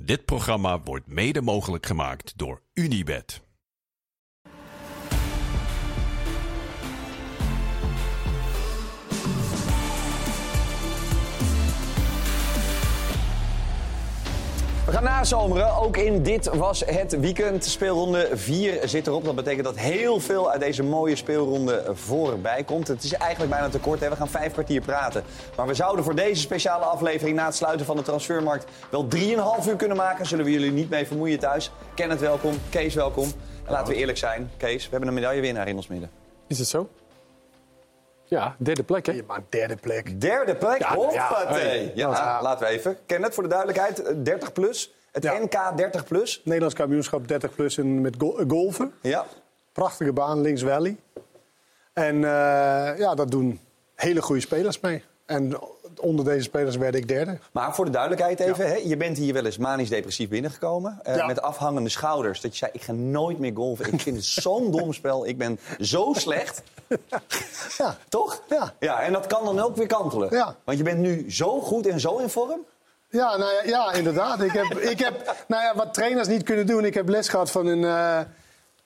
Dit programma wordt mede mogelijk gemaakt door Unibed. We gaan nazomeren. Ook in dit was het weekend. Speelronde 4 zit erop. Dat betekent dat heel veel uit deze mooie speelronde voorbij komt. Het is eigenlijk bijna te kort. We gaan vijf kwartier praten. Maar we zouden voor deze speciale aflevering na het sluiten van de transfermarkt wel 3,5 uur kunnen maken. Zullen we jullie niet mee vermoeien thuis. Kenneth welkom, Kees welkom. En laten we eerlijk zijn, Kees, we hebben een medaillewinnaar in ons midden. Is het zo? Ja, derde plek, hè? Ja, maar derde plek. Derde plek, Ja, hoppatee. ja. Ja, Ja. laten we even. Kenneth, voor de duidelijkheid, 30 plus. Het Ja. NK 30 plus. Nederlands kampioenschap 30 plus in, met go- golfen. Ja. Prachtige baan, links Valley. En eh, ja, dat doen hele goede spelers mee. En onder deze spelers werd ik derde. Maar voor de duidelijkheid even, hè, je bent hier wel eens manisch depressief binnengekomen. eh, Ja. Met afhangende schouders. Dat je zei, ik ga nooit meer golven. Ik vind het zo'n dom spel. Ik ben zo slecht. Ja. Toch? Ja. ja. En dat kan dan ook weer kantelen. Ja. Want je bent nu zo goed en zo in vorm. Ja, nou ja, ja inderdaad. Ik heb, ik heb nou ja, wat trainers niet kunnen doen. Ik heb les gehad van een, eh,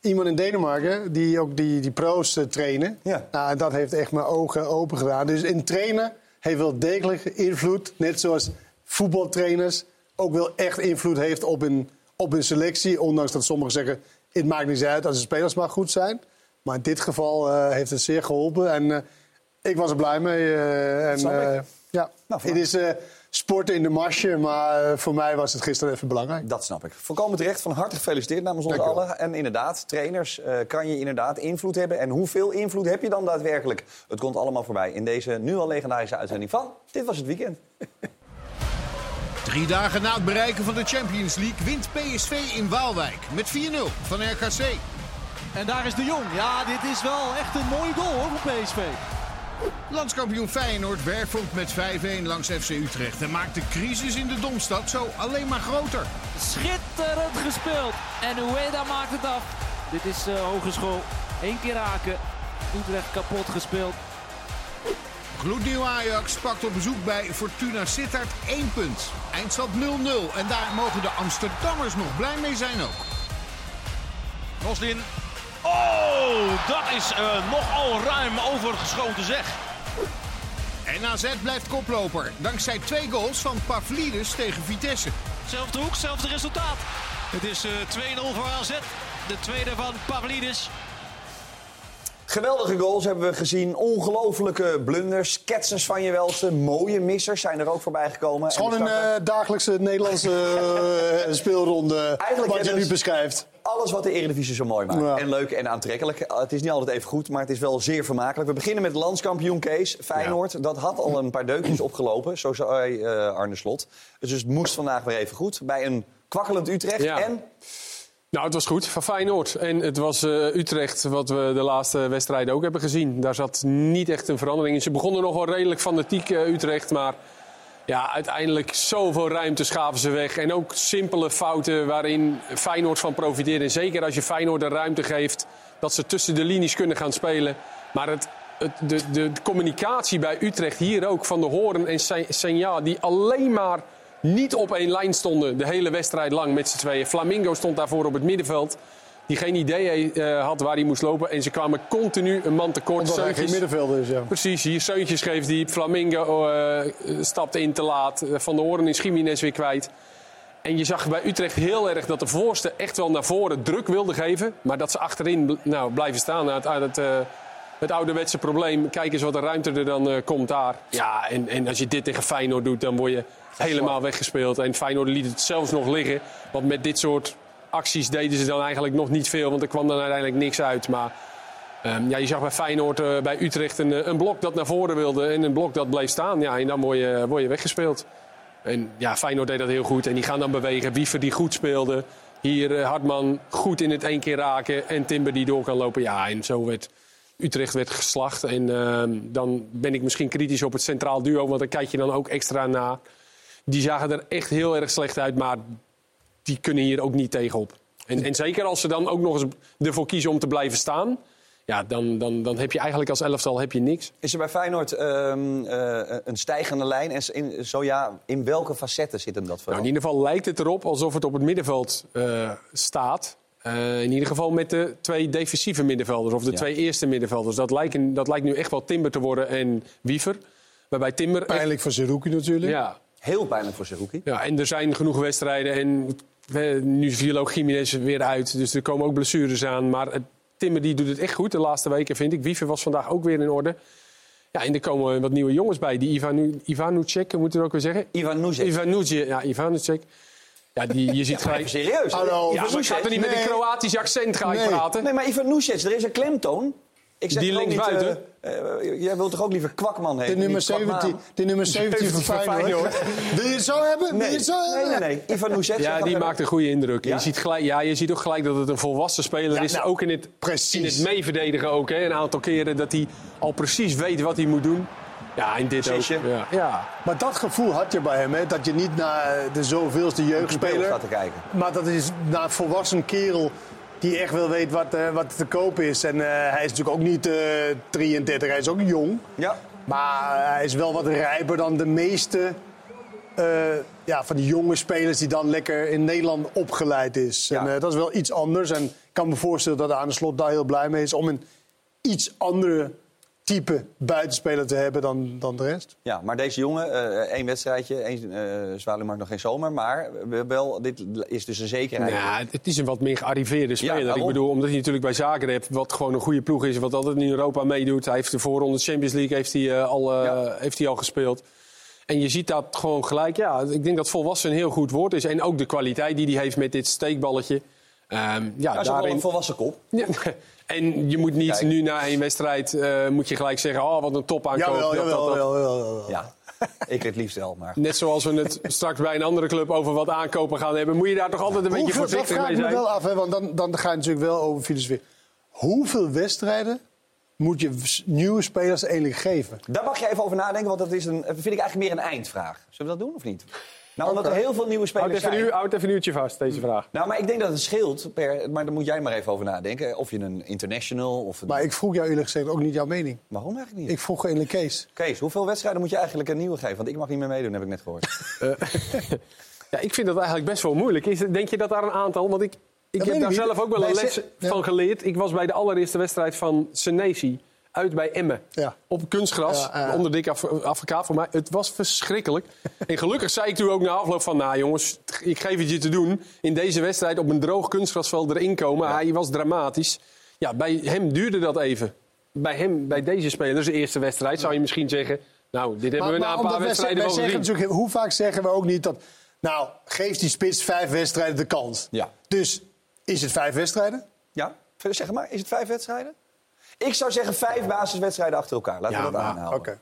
iemand in Denemarken die ook die, die pro's eh, trainen. Ja. Nou, dat heeft echt mijn ogen open gedaan. Dus in trainen heeft wel degelijk invloed. Net zoals voetbaltrainers ook wel echt invloed heeft op een, op een selectie. Ondanks dat sommigen zeggen, het maakt niet uit als de spelers maar goed zijn. Maar in dit geval eh, heeft het zeer geholpen. En eh, ik was er blij mee. eh, en, ja. Nou, het is sporten in de marsje, maar eh, voor mij was het gisteren even belangrijk. Dat snap ik. Volkomen terecht. Van harte gefeliciteerd namens ons allen. En inderdaad, trainers, eh, kan je inderdaad invloed hebben. En hoeveel invloed heb je dan daadwerkelijk? Het komt allemaal voorbij in deze nu al legendarische uitzending van Dit Was Het Weekend. Drie dagen na het bereiken van de Champions League wint PSV in Waalwijk met 4-0 van RKC. En daar is de Jong. Ja, dit is wel echt een mooie goal hoor voor PSV. Landskampioen Feyenoord wervelt met 5-1 langs FC Utrecht en maakt de crisis in de Domstad zo alleen maar groter. Schitterend gespeeld. En Ueda maakt het af. Dit is eh, hogeschool. Eén keer raken. Utrecht kapot gespeeld. Gloednieuw Ajax pakt op bezoek bij Fortuna Sittard 1 punt. Eindstand 0-0 en daar mogen de Amsterdammers nog blij mee zijn ook. Roslin. Oh, dat is eh, nogal ruim overgeschoten zeg. En AZ blijft koploper dankzij twee goals van Pavlidis tegen Vitesse. Zelfde hoek, zelfde resultaat. Het is eh 2-0 voor AZ. De tweede van Pavlidis. Geweldige goals hebben we gezien. Ongelofelijke blunders. Ketsers van je welste. Mooie missers zijn er ook voorbij gekomen. Het is gewoon En een eh, dagelijkse Nederlandse eh, speelronde Eigenlijk wat je nu beschrijft. Alles wat de Eredivisie zo mooi maakt. Ja. En leuk en aantrekkelijk. Uh, Het is niet altijd even goed, maar het is wel zeer vermakelijk. We beginnen met landskampioen Kees. Feyenoord, dat had al een paar deukjes opgelopen. Zo zei eh, Arne Slot. Dus het moest vandaag weer even goed. Bij een kwakkelend Utrecht. Ja. En Nou, het was goed van Feyenoord. En het was eh, Utrecht, wat we de laatste wedstrijden ook hebben gezien. Daar zat niet echt een verandering in. Ze begonnen nog wel redelijk fanatiek, eh, Utrecht. Maar ja, uiteindelijk zoveel ruimte schaven ze weg. En ook simpele fouten waarin Feyenoord van profiteerde. En zeker als je Feyenoord de ruimte geeft dat ze tussen de linies kunnen gaan spelen. Maar het, het, de, de communicatie bij Utrecht hier ook van de Horen en Se- Senja... die alleen maar niet op één lijn stonden de hele wedstrijd lang met z'n tweeën. Flamingo stond daarvoor op het middenveld. Die geen idee eh, had waar hij moest lopen. En ze kwamen continu een man tekort. Omdat hij geen middenvelder is, ja. Precies, hier Seuntjes geeft diep. Flamingo eh, stapte in te laat. Eh, Van de Hoorn is Jiménez weer kwijt. En je zag bij Utrecht heel erg dat de voorste echt wel naar voren druk wilde geven. Maar dat ze achterin nou, blijven staan. Uit, uit het, eh, het ouderwetse probleem. Kijk eens wat de ruimte er dan komt daar. Ja, en, en als je dit tegen Feyenoord doet, dan word je helemaal weggespeeld. En Feyenoord liet het zelfs nog liggen. Want met dit soort acties deden ze dan eigenlijk nog niet veel. Want er kwam dan uiteindelijk niks uit. Maar Ehm, ja, je zag bij Feyenoord, eh, bij Utrecht een, eh, een blok dat naar voren wilde en een blok dat bleef staan. Ja, en dan word je, word je weggespeeld. En ja, Feyenoord deed dat heel goed. En die gaan dan bewegen. Wiever die goed speelde. Hier eh, Hartman goed in het één keer raken. En Timber die door kan lopen. Ja, en zo werd Utrecht werd geslacht. En ehm, dan ben ik misschien kritisch op het centraal duo. Want daar kijk je dan ook extra naar. Die zagen er echt heel erg slecht uit. Maar die kunnen hier ook niet tegenop. En, en zeker als ze dan ook nog eens ervoor kiezen om te blijven staan. Ja, dan, dan, dan heb je eigenlijk als elftal heb je niks. Is er bij Feyenoord ehm, eh, een stijgende lijn? En in, zo ja, in welke facetten zit hem dat Nou, vooral? in ieder geval lijkt het erop alsof het op het middenveld eh, staat. Eh, in ieder geval met de twee defensieve middenvelders, of de Ja. twee eerste middenvelders. Dat lijkt, dat lijkt nu echt wel Timber te worden en Wiever. Waarbij Timber... echt- Pijnlijk voor Zerouki natuurlijk. ja, Heel pijnlijk voor Seruki. ja, en er zijn genoeg wedstrijden. En eh, nu viel ook Jiménez weer uit. Dus er komen ook blessures aan. Maar het, Timber die doet het echt goed de laatste weken, vind ik. Wiever was vandaag ook weer in orde. Ja, en er komen wat nieuwe jongens bij. Die Ivanu, Ivanucek, moeten we ook weer zeggen. Ivan Nuzet. Ivanucek, ja, Ivanucek. Ja, die, je ziet gelijk... serieus. Hallo. Ja, ik ga er niet met een. Kroatisch accent ga ik Nee. praten. Nee, maar Ivan Nuzet, er is een klemtoon. Ik zeg Die linksbuiten? Niet, eh, eh, jij wilt toch ook liever kwakman heten? De nummer niet Kwakman? 17, de nummer 17 van 17 van Feyenoord. Wil je het zo hebben? Wil Nee. zo nee, hebben? nee, nee. Ivan Nuzet. Ja, die maakt een goede indruk. Ja? Je, ziet gelijk, ja, je ziet ook gelijk dat het een volwassen speler Ja, is. nou, ook in het, precies. in het meeverdedigen ook. Hè. Een aantal keren dat hij al precies weet wat hij moet doen. Ja, in dit ook. Ja. ja. Maar dat gevoel had je bij hem, hè? dat je niet naar de zoveelste speler jeugdspeler... gaat te kijken. Maar dat is naar een volwassen kerel die echt wel weet wat, eh, wat te koop is. En eh, hij is natuurlijk ook niet eh 33, hij is ook jong. Ja. Maar hij is wel wat rijper dan de meeste eh, ja, van die jonge spelers die dan lekker in Nederland opgeleid is. Ja. En eh, dat is wel iets anders. En ik kan me voorstellen dat Aan de Slot daar heel blij mee is om een iets andere type buitenspeler te hebben dan, dan de rest. Ja, maar deze jongen, eh, één wedstrijdje, één eh Zwaluwmarkt nog geen zomer. Maar we- wel, dit is dus een zekerheid. Ja, het is een wat meer gearriveerde speler. ik daarom. bedoel, omdat hij natuurlijk bij Zagreb, wat gewoon een goede ploeg is, wat altijd in Europa meedoet. Hij heeft de voorronde Champions League heeft hij, eh, al, eh, Ja. heeft hij al gespeeld. En je ziet dat gewoon gelijk. Ja, ik denk dat volwassen een heel goed woord is. En ook de kwaliteit die hij heeft met dit steekballetje. Ehm, ja, is wel daarin, een volwassen kop. Ja, en je moet niet Kijk. nu na één wedstrijd eh, moet je gelijk zeggen: oh, wat een top aankoop. Jawel, Dat, dat, dat. jawel, jawel, jawel. Ja, ik het liefst wel, maar... Net zoals we het straks bij een andere club over wat aankopen gaan hebben, moet je daar toch altijd een beetje Hoeveel, dat voorzichtig vraag mee ik me zijn. wel af, hè, want dan, dan ga je natuurlijk wel over filosofie. Hoeveel wedstrijden moet je nieuwe spelers eigenlijk geven? Daar mag je even over nadenken, want dat is een, vind ik eigenlijk meer een eindvraag. Zullen we dat doen of niet? Nou, omdat er heel veel nieuwe Houd spelers even, zijn. houd even een uurtje vast, deze vraag. Nou, maar ik denk dat het scheelt, per, maar daar moet jij maar even over nadenken. Of je een international of een... Maar ik vroeg jou eerlijk gezegd ook niet jouw mening. Waarom eigenlijk niet? Ik vroeg eigenlijk Kees. Kees, hoeveel wedstrijden moet je eigenlijk een nieuwe geven? Want ik mag niet meer meedoen, heb ik net gehoord. Ja, ik vind dat eigenlijk best wel moeilijk. Is, denk je dat daar een aantal... Want ik, ik heb daar niet. zelf ook wel een les ja. van geleerd. Ik was bij de allereerste wedstrijd van Senesi. Uit bij Emmen. Ja. Op kunstgras. Ja, ja. Onder dik af, advocaat voor mij. Het was verschrikkelijk. en gelukkig zei ik toen ook na afloop van... Nou jongens, ik geef het je te doen. In deze wedstrijd op een droog kunstgrasveld erin komen. Hij was dramatisch. Ja, bij hem duurde dat even. Bij hem, bij deze spelers, de eerste wedstrijd, zou je misschien zeggen... Nou, dit hebben we na een paar wedstrijden wel gezien. hoe vaak zeggen we ook niet dat... Nou, geef die spits vijf wedstrijden de kans. Ja. Dus is het vijf wedstrijden? Ja? Zeg maar, is het vijf wedstrijden? Ik zou zeggen vijf basiswedstrijden achter elkaar. Laten Ja, we dat maar-. Oké.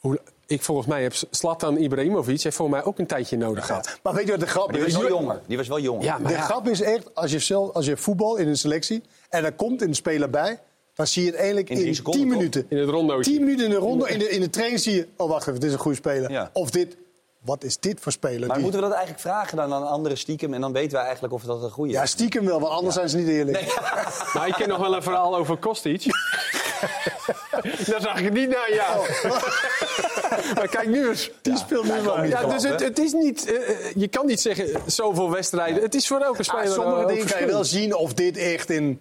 Hoe- Ik, volgens mij heb Slatan Ibrahimovic heeft voor mij ook een tijdje nodig gehad. Maar weet je wat de grap Maar die was is? wel jonger. Die was wel jonger. Ja, maar De ja, grap is echt, als je, zelf, als je voetbal in een selectie... en er komt een speler bij... dan zie je het eigenlijk In in, drie seconden, 10 toch? minuten. in het rondootje. 10 minuten in de ronde. In de, in de training zie je... Oh, wacht even, dit is een goede speler. Ja. Of dit... Wat is dit voor speler? Maar Die- moeten we dat eigenlijk vragen dan aan anderen stiekem? En dan weten we eigenlijk of dat een goede is. Ja, stiekem wel, want anders zijn ze niet eerlijk. Maar ik ken nog wel een verhaal over Kostic. Daar zag ik niet naar jou. maar kijk nu eens. Die speelt nu maar. Ja, dus het, het is niet, eh, eh, je kan niet zeggen zoveel wedstrijden. Het is voor elke Ah, speler sommige eh, dingen kan je wel zien of dit echt in...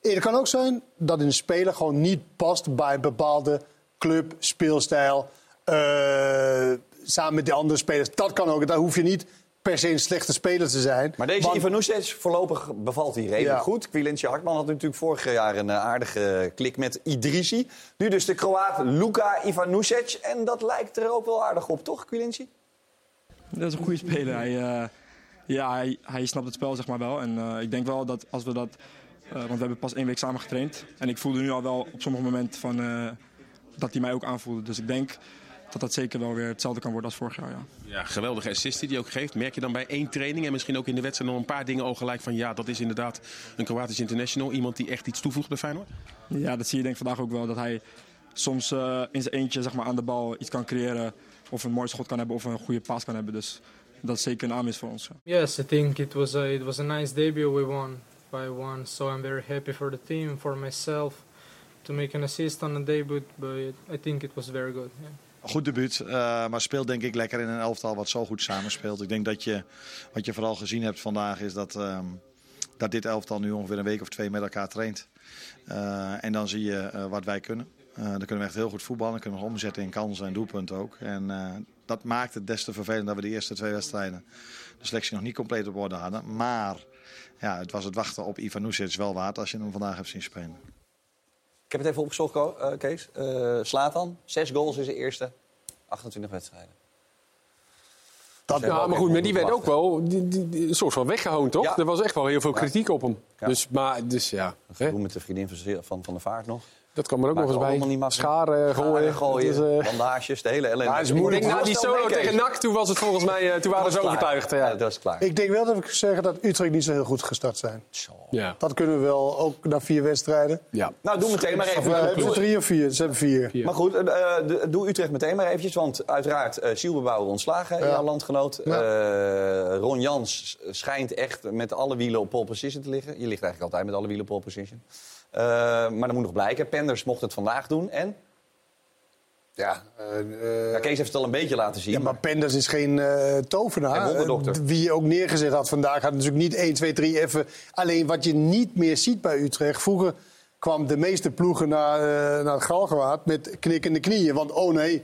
Het kan ook zijn dat een speler gewoon niet past bij een bepaalde club, speelstijl. Eh, samen met de andere spelers. Dat kan ook. Daar hoef je niet per se een slechte speler te zijn. Maar deze Ivanusic, voorlopig bevalt hij redelijk Ja. goed. Quilentje Hartman had natuurlijk vorig jaar een eh, aardige klik met Idrissi. Nu dus de Kroaat Luka Ivanusic. En dat lijkt er ook wel aardig op, toch, Quilentje? Dat is een goede speler. Hij, eh, ja, hij, hij snapt het spel zeg maar wel. En eh, ik denk wel dat als we dat... eh, want we hebben pas één week samen getraind. En ik voelde nu al wel op sommige momenten van, eh, dat hij mij ook aanvoelde. Dus ik denk dat dat zeker wel weer hetzelfde kan worden als vorig jaar. Ja. Ja, geweldige assist die hij ook geeft. Merk je dan bij één training en misschien ook in de wedstrijd nog een paar dingen al gelijk van... ja, dat is inderdaad een Kroatisch international. Iemand die echt iets toevoegt bij Feyenoord? ja, dat zie je denk ik vandaag ook wel. Dat hij soms eh, in zijn eentje zeg maar, aan de bal iets kan creëren. Of een mooi schot kan hebben of een goede paas kan hebben. Dus dat is zeker een aanwinst voor ons. ja. Yes, I think it was a, it was a nice debut. We won by one. So I'm very happy for the team, for myself, to make an assist on a debut. But I think it was very good. Yeah. Goed debuut, eh, maar speelt denk ik lekker in een elftal wat zo goed samenspeelt. Ik denk dat je, wat je vooral gezien hebt vandaag is dat, ehm, dat dit elftal nu ongeveer een week of twee met elkaar traint. Eh, en dan zie je eh, wat wij kunnen. Dan kunnen we echt heel goed voetballen, dan kunnen we omzetten in kansen en doelpunten ook. En dat maakt het des te vervelend dat we de eerste twee wedstrijden de selectie nog niet compleet op orde hadden. Maar ja, het was het wachten op Ivan Nusic wel waard als je hem vandaag hebt zien spelen. Ik heb het even opgezocht, eh, Kees. Eh Slatan, zes goals in zijn eerste 28 wedstrijden. Dat, ja, maar goed, maar die werd ook wel die, die, die- een soort van weggehoond, toch? Ja. Er was echt wel heel veel Ja. kritiek op hem. Ja. Dus, maar, dus ja, hè, Doe met de vriendin van, van de Vaart nog. Dat kwam er ook nog eens allemaal bij. niet makkelijk. Scharen gooien. gooien, eh, bandages, de hele ellende. Maar het is ik moeilijk. denk, nou, die solo tegen NAC, toen was het volgens mij, eh, toen waren ze overtuigd. Ja, Ja. dat is klaar. Ik denk wel dat we zeggen dat Utrecht niet zo heel goed gestart zijn. Ja. Dat kunnen we wel, ook na vier wedstrijden. Ja. Nou, doe meteen maar Of even. eh, hebben ze drie of vier? Ze hebben vier. Vier. Maar goed, eh, eh, de- doe Utrecht meteen maar eventjes. Want uiteraard, eh Sielbebouwer ontslagen, Ja. jouw landgenoot. Eh, Ron Jans schijnt echt met alle wielen op pole position te liggen. Je ligt eigenlijk altijd met alle wielen op pole position. Eh, maar dat moet nog blijken. Penders mocht het vandaag doen. En? Ja, eh, Ja, Kees heeft het al een beetje laten zien. Ja, maar Penders is geen eh, tovenaar. Geen Wie je ook neergezet had vandaag, had natuurlijk niet 1, 2, 3 even. Alleen wat je niet meer ziet bij Utrecht. Vroeger kwam de meeste ploegen naar, eh, naar het Galgenwaard met knikkende knieën. Want oh nee,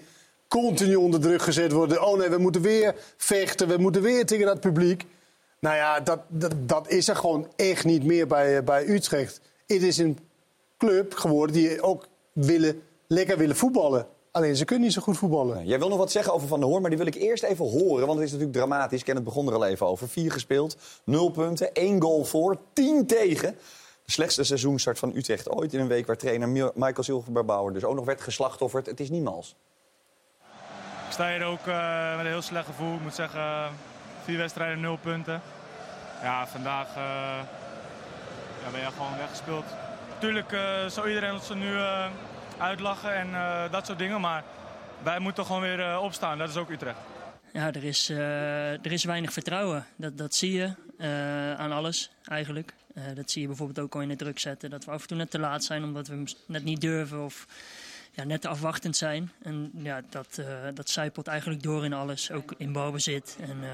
continu onder druk gezet worden. Oh nee, we moeten weer vechten, we moeten weer tegen dat publiek. Nou ja, dat, dat, dat is er gewoon echt niet meer bij, bij Utrecht. Het is een club geworden die ook willen, lekker willen voetballen. Alleen ze kunnen niet zo goed voetballen. Jij wil nog wat zeggen over Van der Hoorn, maar die wil ik eerst even horen. Want het is natuurlijk dramatisch. Ken het begon er al even over. Vier gespeeld, nul punten, één goal voor, tien tegen. De slechtste seizoenstart van Utrecht ooit in een week waar trainer Mi- Michael Silverbouwer dus ook nog werd geslachtofferd. Het is niemals. Ik sta hier ook eh, met een heel slecht gevoel. Ik moet zeggen, vier wedstrijden, nul punten. Ja, vandaag eh, ja, ben je gewoon weggespeeld. Tuurlijk eh zou iedereen ons nu eh, uitlachen en eh, dat soort dingen. Maar wij moeten gewoon weer eh, opstaan. Dat is ook Utrecht. Ja, er is, eh, er is weinig vertrouwen. Dat, dat zie je eh, aan alles eigenlijk. Eh, dat zie je bijvoorbeeld ook al in het druk zetten. Dat we af en toe net te laat zijn omdat we hem net niet durven of ja, net te afwachtend zijn. En ja, dat, eh dat zijpelt eigenlijk door in alles, ook in balbezit. En eh,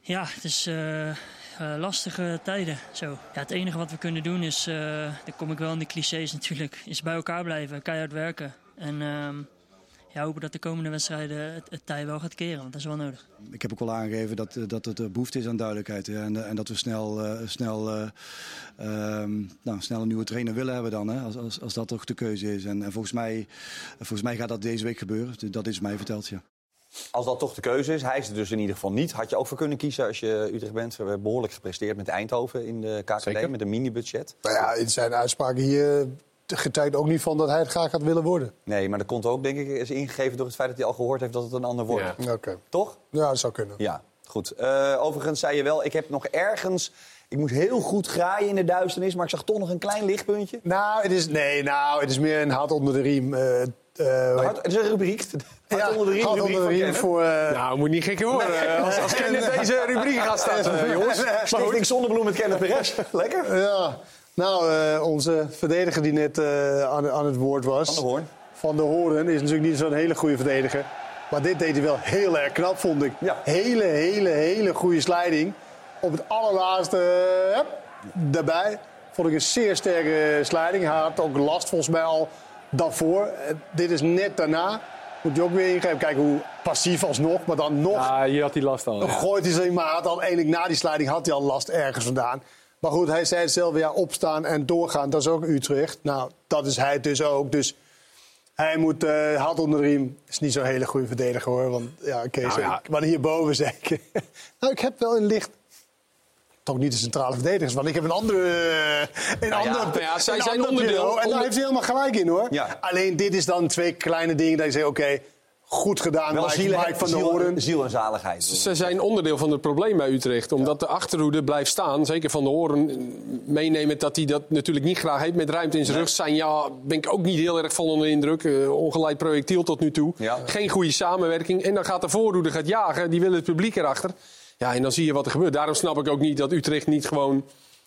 ja, het is eh, eh, lastige tijden zo. Ja, het enige wat we kunnen doen is, eh dan kom ik wel in de clichés natuurlijk, is bij elkaar blijven, keihard werken. En ehm, ja, hopen dat de komende wedstrijden het, het tij wel gaat keren, want dat is wel nodig. Ik heb ook al aangegeven dat, eh, dat het eh, behoefte is aan duidelijkheid. en, en dat we snel, snel, eh, ehm, nou, snel een nieuwe trainer willen hebben dan. Hè, als, als, als dat toch de keuze is. En, en volgens, mij, volgens mij gaat dat deze week gebeuren. Dat is mij verteld. Als dat toch de keuze is, hij is er dus in ieder geval niet. Had je ook voor kunnen kiezen als je Utrecht bent. We hebben behoorlijk gepresteerd met Eindhoven in de KKD, Zeker. met een mini-budget. Nou ja, in zijn uitspraken hier getuigt ook niet van dat hij het graag had willen worden. Nee, maar dat komt ook, denk ik, is ingegeven door het feit dat hij al gehoord heeft dat het een ander wordt. Oké. Toch? Ja, dat zou kunnen. Ja, goed. Eh, overigens zei je wel, ik heb nog ergens... Ik moest heel goed graaien in de duisternis, maar ik zag toch nog een klein lichtpuntje. Nou, het is, nee, nou, het is meer een hart onder de riem. eh, eh, Hart- het is een rubriek. Ja, onder de riem, onder de riem voor... eh, Nou, moet niet gek horen. Nee. eh, Als, als Kenneth deze rubriek gaat starten, jongens. Stichting Zonnebloem met Kenneth Perez. Lekker. Ja, nou, eh, onze verdediger die net eh, aan, aan het woord was... Van der Hoorn. Van der Hoorn is natuurlijk niet zo'n hele goede verdediger. Maar dit deed hij wel heel erg knap, vond ik. Hele, hele, hele goede sliding. Op het allerlaatste, eh, hup, daarbij. Vond ik een zeer sterke sliding. Hij had ook last volgens mij al daarvoor. Eh, dit is net daarna. Moet je ook weer ingrijpen. Kijken hoe passief alsnog, maar dan nog... Ja, hier had hij last al. Dan ja. gooit hij hij had al eindelijk na die sliding had hij al last ergens vandaan. Maar goed, hij zei zelf, ja, opstaan en doorgaan, dat is ook Utrecht. Nou, dat is hij dus ook. Dus hij moet hard onder de riem. Is niet zo'n hele goede verdediger hoor. Want ja, Kees, Nou ja. maar hierboven ik... nou, ik heb wel een licht... Toch niet de centrale verdedigers, want ik heb een andere... eh, Een Nou ja, andere nou ja, zij een zijn ander onderdeel- bureau. En daar onder- heeft hij helemaal gelijk in hoor. Ja. Alleen dit is dan twee kleine dingen dat je zegt, oké, goed gedaan Wel Mike, ziel, Mike van der ziel, en zaligheid. Ze zijn onderdeel van het probleem bij Utrecht. Omdat de achterhoede blijft staan. Zeker van de horen meenemen dat hij dat natuurlijk niet graag heeft. Met ruimte in zijn rug zijn. Ja, ben ik ook niet heel erg van onder de indruk. Eh, ongeleid projectiel tot nu toe. Ja. Geen goede samenwerking. En dan gaat de voorhoede gaat jagen. Die willen het publiek erachter. Ja, en dan zie je wat er gebeurt. Daarom snap ik ook niet dat Utrecht niet gewoon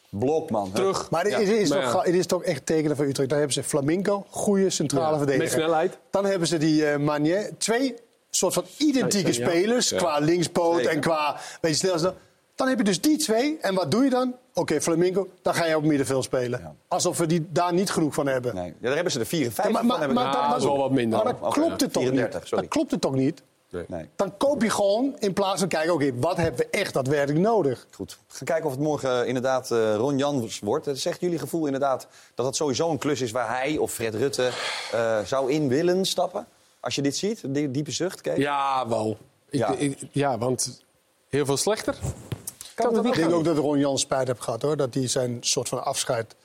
Blokman. hè? Terug. Maar het Ja, is, is maar toch, het is toch echt tekenen van Utrecht. Dan hebben ze Flamenco, goede centrale Ja, verdediger. met snelheid. Dan hebben ze die eh Manier. Twee soort van identieke Ja, spelers. Ja. Qua linkspoot Zeker. en qua beetje snel. Dan heb je dus die twee. En wat doe je dan? Oké, Flamenco, dan ga je op middenveld spelen. Alsof we die daar niet genoeg van hebben. Nee. Ja, daar hebben ze er 54 Ja, maar, maar, van. hebben maar, dan- dat is wel wat minder. Maar dan klopt het toch 34, niet? sorry. Dan klopt het toch niet? Nee. Dan koop je gewoon in plaats van kijken, oké, wat hebben we echt daadwerkelijk nodig? Goed. We gaan kijken of het morgen eh, inderdaad eh, Ron Jans wordt. Het zegt jullie gevoel inderdaad dat dat sowieso een klus is waar hij of Fred Rutte eh, zou in willen stappen? Als je dit ziet, die diepe zucht, Kees? Ja, wel. Ik, Ja. ik- ja, want heel veel slechter. Kan Kan Ik denk ook dat Ron Jans spijt heeft gehad, hoor. Dat hij zijn soort van afscheid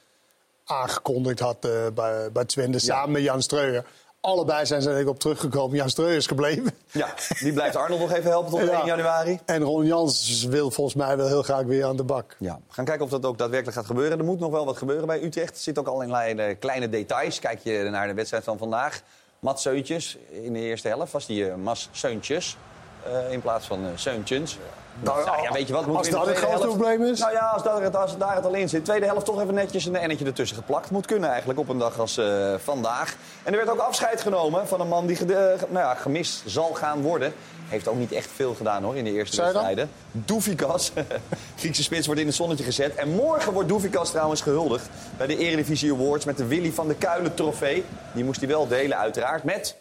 aangekondigd had eh, bij, bij Twente, samen met Jan Streuer. Allebei zijn ze er op teruggekomen. Jan Streuer is gebleven. Ja, die blijft Arnold nog even helpen tot Ja. 1 januari. En Ron Jans wil volgens mij wel heel graag weer aan de bak. Ja, we gaan kijken of dat ook daadwerkelijk gaat gebeuren. Er moet nog wel wat gebeuren bij Utrecht. Er zitten ook allerlei kleine details. Kijk je naar de wedstrijd van vandaag. Mats Seuntjes in de eerste helft was die eh, Mas Seuntjes. eh, in plaats van Seuntjens. Nou, Nou ja, weet je wat? moeten als in dat het grootste probleem is? Nou ja, als, dat, als daar het al in zit. Tweede helft toch even netjes een ennetje ertussen geplakt. Moet kunnen eigenlijk op een dag als eh, vandaag. En er werd ook afscheid genomen van een man die nou ja, gemist zal gaan worden. Heeft ook niet echt veel gedaan hoor in de eerste wedstrijden. Doefikas, Griekse spits, wordt in het zonnetje gezet. En morgen wordt Doefikas trouwens gehuldigd bij de Eredivisie Awards met de Willy van de Kuilen trofee. Die moest hij wel delen uiteraard met...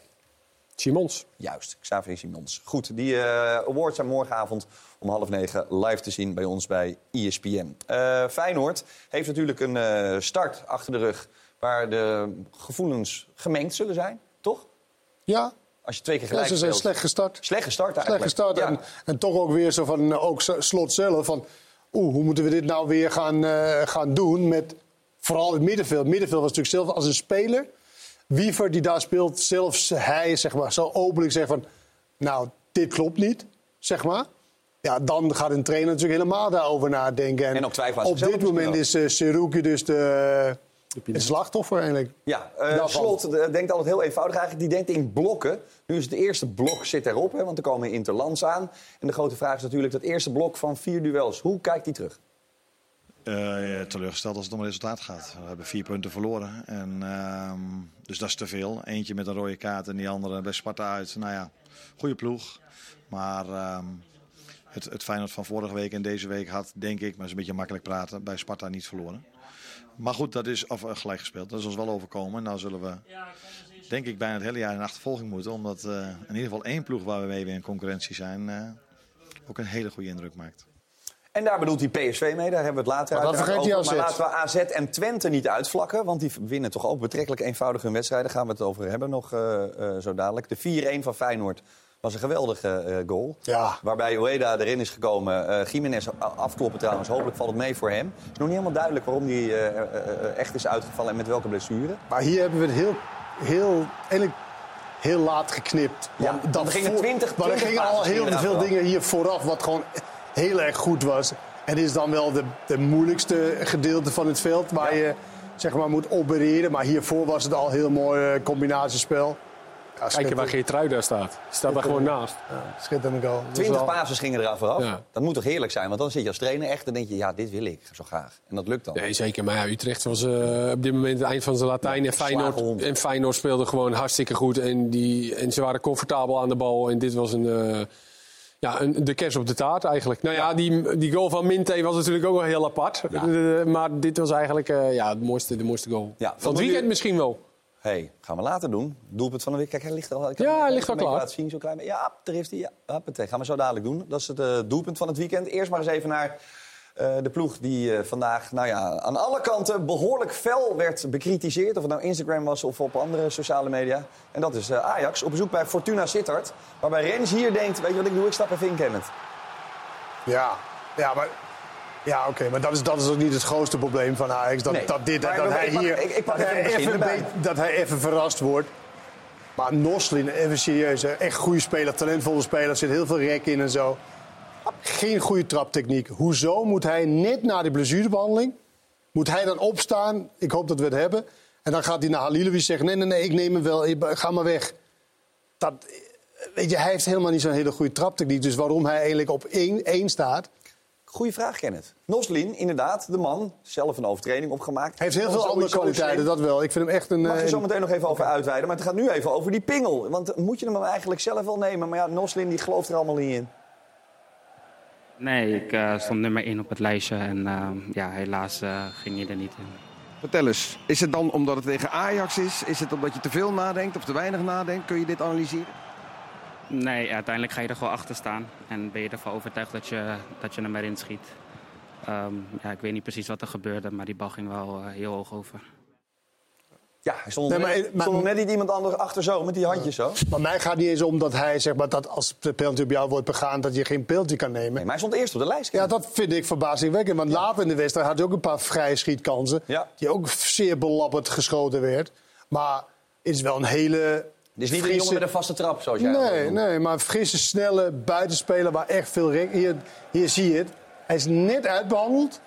Simons. Juist, Xavier Simons. Goed, die eh, awards zijn morgenavond om half negen live te zien bij ons bij ESPN. Eh, Feyenoord heeft natuurlijk een eh, start achter de rug... waar de gevoelens gemengd zullen zijn, toch? Ja, Als je twee keer ja gelijk ze zijn speelt. slecht gestart. Slecht gestart Slecht eigenlijk. gestart. Ja. En, en toch ook weer zo van, ook slot zelf, van... Oeh, hoe moeten we dit nou weer gaan, gaan doen met vooral het middenveld. Het middenveld was natuurlijk zelf als een speler. Wiever die daar speelt, zelfs hij zeg maar, zo openlijk zegt van... Nou, dit klopt niet, zeg maar. Ja, dan gaat een trainer natuurlijk helemaal daarover nadenken. En ook aan Op dit moment is uh, Seruki dus de, het slachtoffer eigenlijk. Ja, eh, Daarvan. Slot eh, denkt altijd heel eenvoudig eigenlijk. Die denkt in blokken. Nu is het eerste blok zit erop, hè, want er komen interlands aan. En de grote vraag is natuurlijk dat eerste blok van vier duels. Hoe kijkt hij terug? Eh, teleurgesteld als het om resultaat gaat. We hebben vier punten verloren. En, ehm, dus dat is te veel. Eentje met een rode kaart en die andere bij Sparta uit. Nou ja, goede ploeg. Maar ehm, het, het Feyenoord van vorige week en deze week had, denk ik, maar is een beetje makkelijk praten, bij Sparta niet verloren. Maar goed, dat is of, eh, gelijk gespeeld. Dat is ons wel overkomen. Nou zullen we, denk ik, bijna het hele jaar in achtervolging moeten. Omdat eh, in ieder geval één ploeg waar we mee weer in concurrentie zijn, ook een hele goede indruk maakt. En daar bedoelt hij PSV mee, daar hebben we het later Maar dat uiteraard vergeet over. Maar laten we AZ en Twente niet uitvlakken. Want die winnen toch ook betrekkelijk eenvoudig hun wedstrijden. Daar gaan we het over hebben nog eh, eh, zo dadelijk. De 4-1 van Feyenoord was een geweldige eh, goal. Ja. Waarbij Ueda erin is gekomen. Eh Jiménez afkloppen trouwens. Hopelijk valt het mee voor hem. Het is nog niet helemaal duidelijk waarom hij echt is uitgevallen en met welke blessure. Maar hier hebben we het heel, heel, eigenlijk heel laat geknipt. Ja, Want want er gingen voor- 20 Maar er 20 gingen al heel veel dingen hier vooraf wat gewoon heel erg goed was. En dit is dan wel de, de moeilijkste gedeelte van het veld waar je zeg maar, moet opereren. Maar hiervoor was het al heel mooi eh, combinatiespel. Ja, Kijk je waar Geertruida staat. Die staat daar gewoon naast. Ja, goal. Is 20 wel- passes gingen eraf vooraf. Ja. Dat moet toch heerlijk zijn? Want dan zit je als trainer echt en denk je, ja, dit wil ik zo graag. En dat lukt dan. Nee, zeker. Maar ja, Utrecht was eh, op dit moment het eind van zijn Latijn. en. Feyenoord, en Feyenoord speelde gewoon hartstikke goed. En, die, en ze waren comfortabel aan de bal. En dit was een, eh, ja, de kers op de taart eigenlijk. Nou ja, die, die goal van Minte was natuurlijk ook wel heel apart. Eh, maar dit was eigenlijk eh, ja, het mooiste, de mooiste goal. Ja, van het weekend misschien wel. hey, gaan we later doen. Doelpunt van de week. Kijk, hij ligt al. ik Ja, hij ligt al klaar. Laten zien, zo klein. Ja, daar heeft hij. Ja, gaan we zo dadelijk doen. Dat is het eh, doelpunt van het weekend. Eerst maar eens even naar eh, de ploeg die eh, vandaag nou ja, aan alle kanten behoorlijk fel werd bekritiseerd. Of het nou Instagram was of op andere sociale media. En dat is eh, Ajax op bezoek bij Fortuna Sittard. Waarbij Rens hier denkt, weet je wat ik doe? Ik stap even in, Kenneth. Ja, ja maar, ja, oké, maar dat is, dat is ook niet het grootste probleem van Ajax. Dat, Nee, dat, dit, maar dat, hij pak- hier ik- ik pak dat hij even, dat hij even verrast wordt. Maar Noslin, even serieus, hè. echt goede speler, talentvolle speler, zit heel veel rek in en zo. Geen goede traptechniek. Hoezo moet hij net na die blessurebehandeling, moet hij dan opstaan, ik hoop dat we het hebben, en dan gaat hij naar Halilovic zeggen, nee, nee, nee, ik neem hem wel, ik- ga maar weg. Dat, weet je, hij heeft helemaal niet zo'n hele goede traptechniek. Dus waarom hij eigenlijk op één, één staat, Goeie vraag, Kenneth. Noslin, inderdaad, de man, zelf een overtreding opgemaakt. Heeft heel veel andere kwaliteiten, dat wel. Ik vind hem echt een... Mag je eh, zo meteen nog even over uitweiden. Maar het gaat nu even over die pingel. Want moet je hem eigenlijk zelf wel nemen? Maar ja, Noslin die gelooft er allemaal niet in. Nee, ik eh, stond nummer 1 op het lijstje en eh, ja, helaas eh, ging je er niet in. Vertel eens, is het dan omdat het tegen Ajax is? Is het omdat je te veel nadenkt of te weinig nadenkt? Kun je dit analyseren? Nee, uiteindelijk ga je er gewoon achter staan en ben je ervan overtuigd dat je, dat je hem erin schiet. Ehm, ja, ik weet niet precies wat er gebeurde, maar die bal ging wel eh, heel hoog over. Ja, hij stond, Nee, maar- net, maar- stond net niet iemand anders achter zo, met die handjes zo. Maar mij gaat niet eens om dat hij, zeg maar, dat als de penalty op jou wordt begaan, dat je geen penalty kan nemen. Nee, maar hij stond eerst op de lijst. Ja, dat vind ik verbazingwekkend. Want later in de wedstrijd had hij ook een paar vrije schietkansen. Die ook zeer belabberd geschoten werd. Maar het is wel een hele. Het is niet een jongen met een vaste trap, zoals jij Nee, nee, maar frisse, snelle buitenspeler waar echt veel... Hier, hier zie je het. Hij is net uitbehandeld.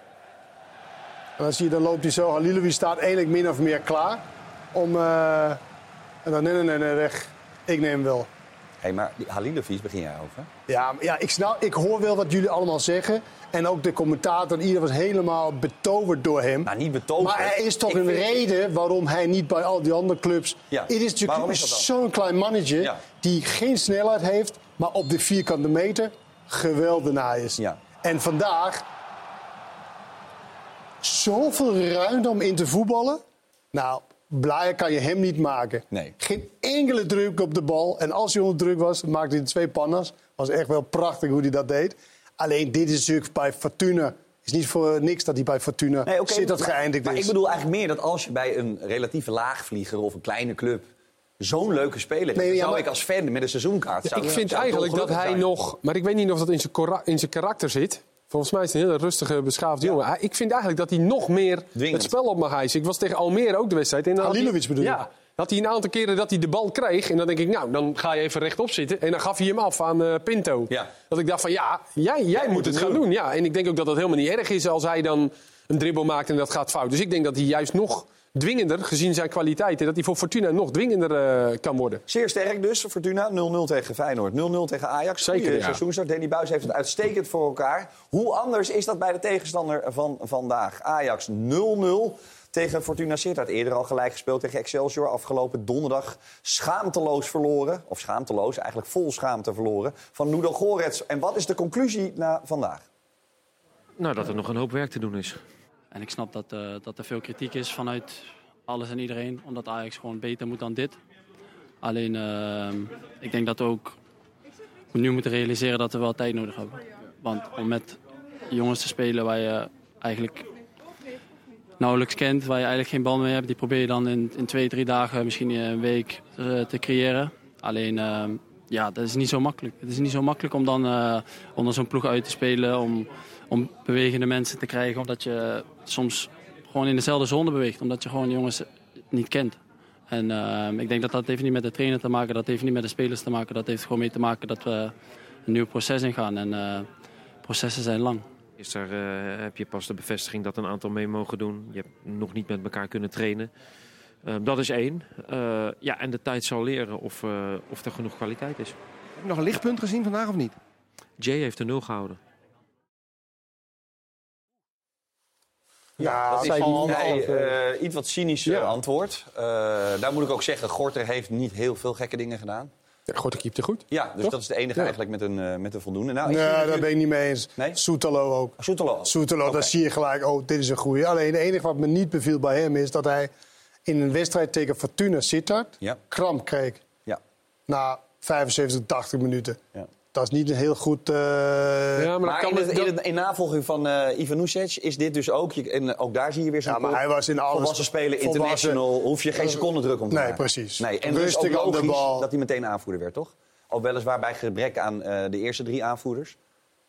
En dan zie je, dan loopt hij zo. Halilovic staat eigenlijk min of meer klaar. Om... eh, en dan nee, nee, nee, nee, weg. Ik neem hem wel. Hé, maar die Halilovic begin jij over. Ja, maar ja ik, snap, ik hoor wel wat jullie allemaal zeggen. En ook de commentator, ieder was helemaal betoverd door hem. Nou, niet betoverd. Maar er is toch Ik een vind- reden waarom hij niet bij al die andere clubs... Ja, Het is natuurlijk zo'n klein mannetje Ja. die geen snelheid heeft... maar op de vierkante meter geweldenaar is. Ja. En vandaag zoveel ruimte om in te voetballen. Nou, blijer kan je hem niet maken. Nee. Geen enkele druk op de bal. En als hij onder druk was, maakte hij twee pannas. Was echt wel prachtig hoe hij dat deed. Alleen dit is natuurlijk bij Fortuna. Het is niet voor niks dat hij bij Fortuna Nee, zit dat maar- geëindigd maar is. ik bedoel eigenlijk meer dat als je bij een relatieve laagvlieger of een kleine club zo'n leuke speler hebt, Nee, dan ja, zou maar- ik als fan met een seizoenkaart... zou ik vind zou eigenlijk dat hij zijn. nog... Maar ik weet niet of dat in zijn, in zijn karakter zit. Volgens mij is hij een hele rustige, beschaafde jongen. Hij- Ik vind eigenlijk dat hij nog meer Dwingend. het spel op mag hijsen. Ik was tegen Almere ook de wedstrijd. En dan had hij- Halilovic bedoel je? Ja. Dat hij een aantal keren dat hij de bal kreeg. En dan denk ik, nou, dan ga je even rechtop zitten. En dan gaf hij hem af aan eh, Pinto. Ja. Dat ik dacht van, ja, jij, jij moet het gaan doen. Ja. En ik denk ook dat dat helemaal niet erg is als hij dan een dribbel maakt en dat gaat fout. Dus ik denk dat hij juist nog dwingender, gezien zijn kwaliteiten... dat hij voor Fortuna nog dwingender eh, kan worden. Zeer sterk dus, Fortuna. 0-0 tegen Feyenoord, 0-0 tegen Ajax. Zeker, ja. seizoenstart. Danny Buis heeft het uitstekend voor elkaar. Hoe anders is dat bij de tegenstander van vandaag? Ajax 0-0 tegen Fortuna Sittard. Eerder al gelijk gespeeld tegen Excelsior. Afgelopen donderdag schaamteloos verloren. Of schaamteloos, eigenlijk vol schaamte verloren. Van Nudo Gorets. En wat is de conclusie na vandaag? Nou, dat er nog een hoop werk te doen is. En ik snap dat, eh, dat er veel kritiek is vanuit alles en iedereen. Omdat Ajax gewoon beter moet dan dit. Alleen, eh, ik denk dat we ook nu moeten realiseren dat we wel tijd nodig hebben. Want om met jongens te spelen waar je eigenlijk nauwelijks kent, waar je eigenlijk geen bal mee hebt, die probeer je dan in, in twee, drie dagen, misschien een week eh, te creëren. Alleen, eh, ja, dat is niet zo makkelijk. Het is niet zo makkelijk om dan eh, onder zo'n ploeg uit te spelen, om, om bewegende mensen te krijgen, omdat je soms gewoon in dezelfde zone beweegt, omdat je gewoon de jongens niet kent. En eh, ik denk dat dat heeft niet met de trainer te maken, dat heeft niet met de spelers te maken, dat heeft gewoon mee te maken dat we een nieuw proces ingaan. En eh, processen zijn lang. Gisteren eh, heb je pas de bevestiging dat een aantal mee mogen doen. Je hebt nog niet met elkaar kunnen trainen. Eh, dat is één. Eh, ja, en de tijd zal leren of, eh, of er genoeg kwaliteit is. Heb je nog een lichtpunt gezien vandaag of niet? Jay heeft de nul gehouden. Ja, dat is een over. eh, iets wat cynisch eh, antwoord. Eh, daar moet ik ook zeggen, Gorter heeft niet heel veel gekke dingen gedaan. Ja, Gorter keepte goed. Ja, dus Toch? dat is de enige Ja. eigenlijk met een, met een voldoende. Nou, nee, daar natuurlijk- ben ik niet mee eens. Nee? Soetalo ook. Soetalo. Soetalo, daar zie je gelijk, oh, dit is een goeie. Alleen het enige wat me niet beviel bij hem is dat hij in een wedstrijd tegen Fortuna Sittard Ja. kramp kreeg. Ja. Na 75, 80 minuten. Ja. Dat is niet een heel goed... eh, Ja, maar, kan in, het- in, het- in navolging van eh Ivan Nusic is dit dus ook... Je, en ook daar zie je weer zo'n Ja, maar hij was in alles Volwassen spelen, volwassen. international, hoef je geen seconde druk om te Nee, maken. precies. Nee, en Rustig dus ook de bal. dat hij meteen aanvoerder werd, toch? Ook weliswaar bij gebrek aan eh, de eerste drie aanvoerders.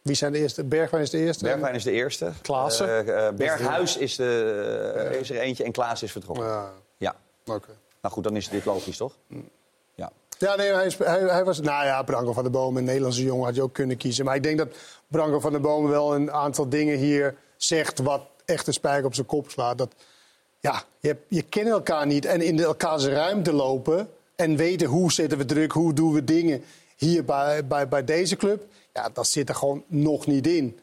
Wie zijn de eerste? Bergwijn is de eerste. Bergwijn is de eerste. Klaassen. Eh, eh, Berghuis is, de, eh, is er eentje en Klaas is vertrokken. Ja, Ja. oké. Nou goed, dan is dit logisch, toch? Ja. Ja, nee, hij, hij, hij was... Nou ja, Branko van der Boom, een Nederlandse jongen, had je ook kunnen kiezen. Maar ik denk dat Branko van der Boom wel een aantal dingen hier zegt... wat echt een spijker op zijn kop slaat. Dat, ja, je, je kent elkaar niet en in elkaars ruimte lopen... en weten hoe zetten we druk, hoe doen we dingen hier bij, bij, bij deze club... ja, dat zit er gewoon nog niet in.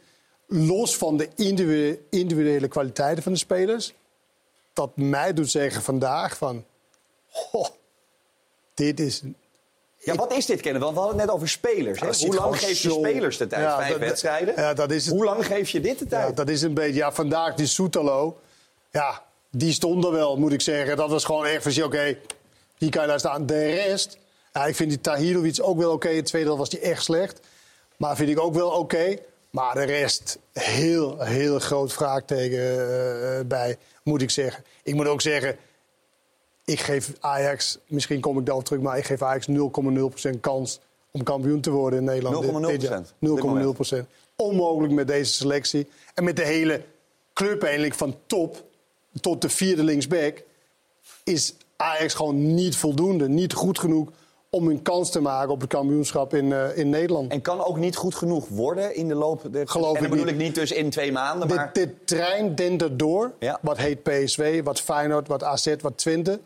los van de individue- individuele kwaliteiten van de spelers, dat mij doet zeggen vandaag van, "Goh, dit is Ja, wat is dit, Kenneth? Want we hadden het net over spelers. Ziet Hoe lang geef je zo- spelers de tijd? Ja, Vijf dat- wedstrijden? Ja, dat is het. Hoe lang geef je dit de tijd? Ja, dat is een beetje. Ja, vandaag die Soetalo. Ja, die stond er wel, moet ik zeggen. Dat was gewoon echt van, oké, hier kan je daar staan. De rest, ja, ik vind die Tahirovic ook wel oké. In het tweede deel was die echt slecht. Maar vind ik ook wel oké. Maar de rest, heel, heel groot vraagteken eh, bij, moet ik zeggen. Ik moet ook zeggen, ik geef Ajax, misschien kom ik daarop terug, maar ik geef Ajax 0,0% kans om kampioen te worden in Nederland. dit- dit jaar. 0,0%? Op dit moment. 0,0%. Onmogelijk met deze selectie. En met de hele club eigenlijk van top tot de vierde linksback... is Ajax gewoon niet voldoende, niet goed genoeg... om een kans te maken op het kampioenschap in, eh, in Nederland. En kan ook niet goed genoeg worden in de loop... De... Geloof en dan ik bedoel niet. ik niet dus in twee maanden, Dit, maar... dit trein dendert door. Wat heet PSV, wat Feyenoord, wat AZ, wat Twente.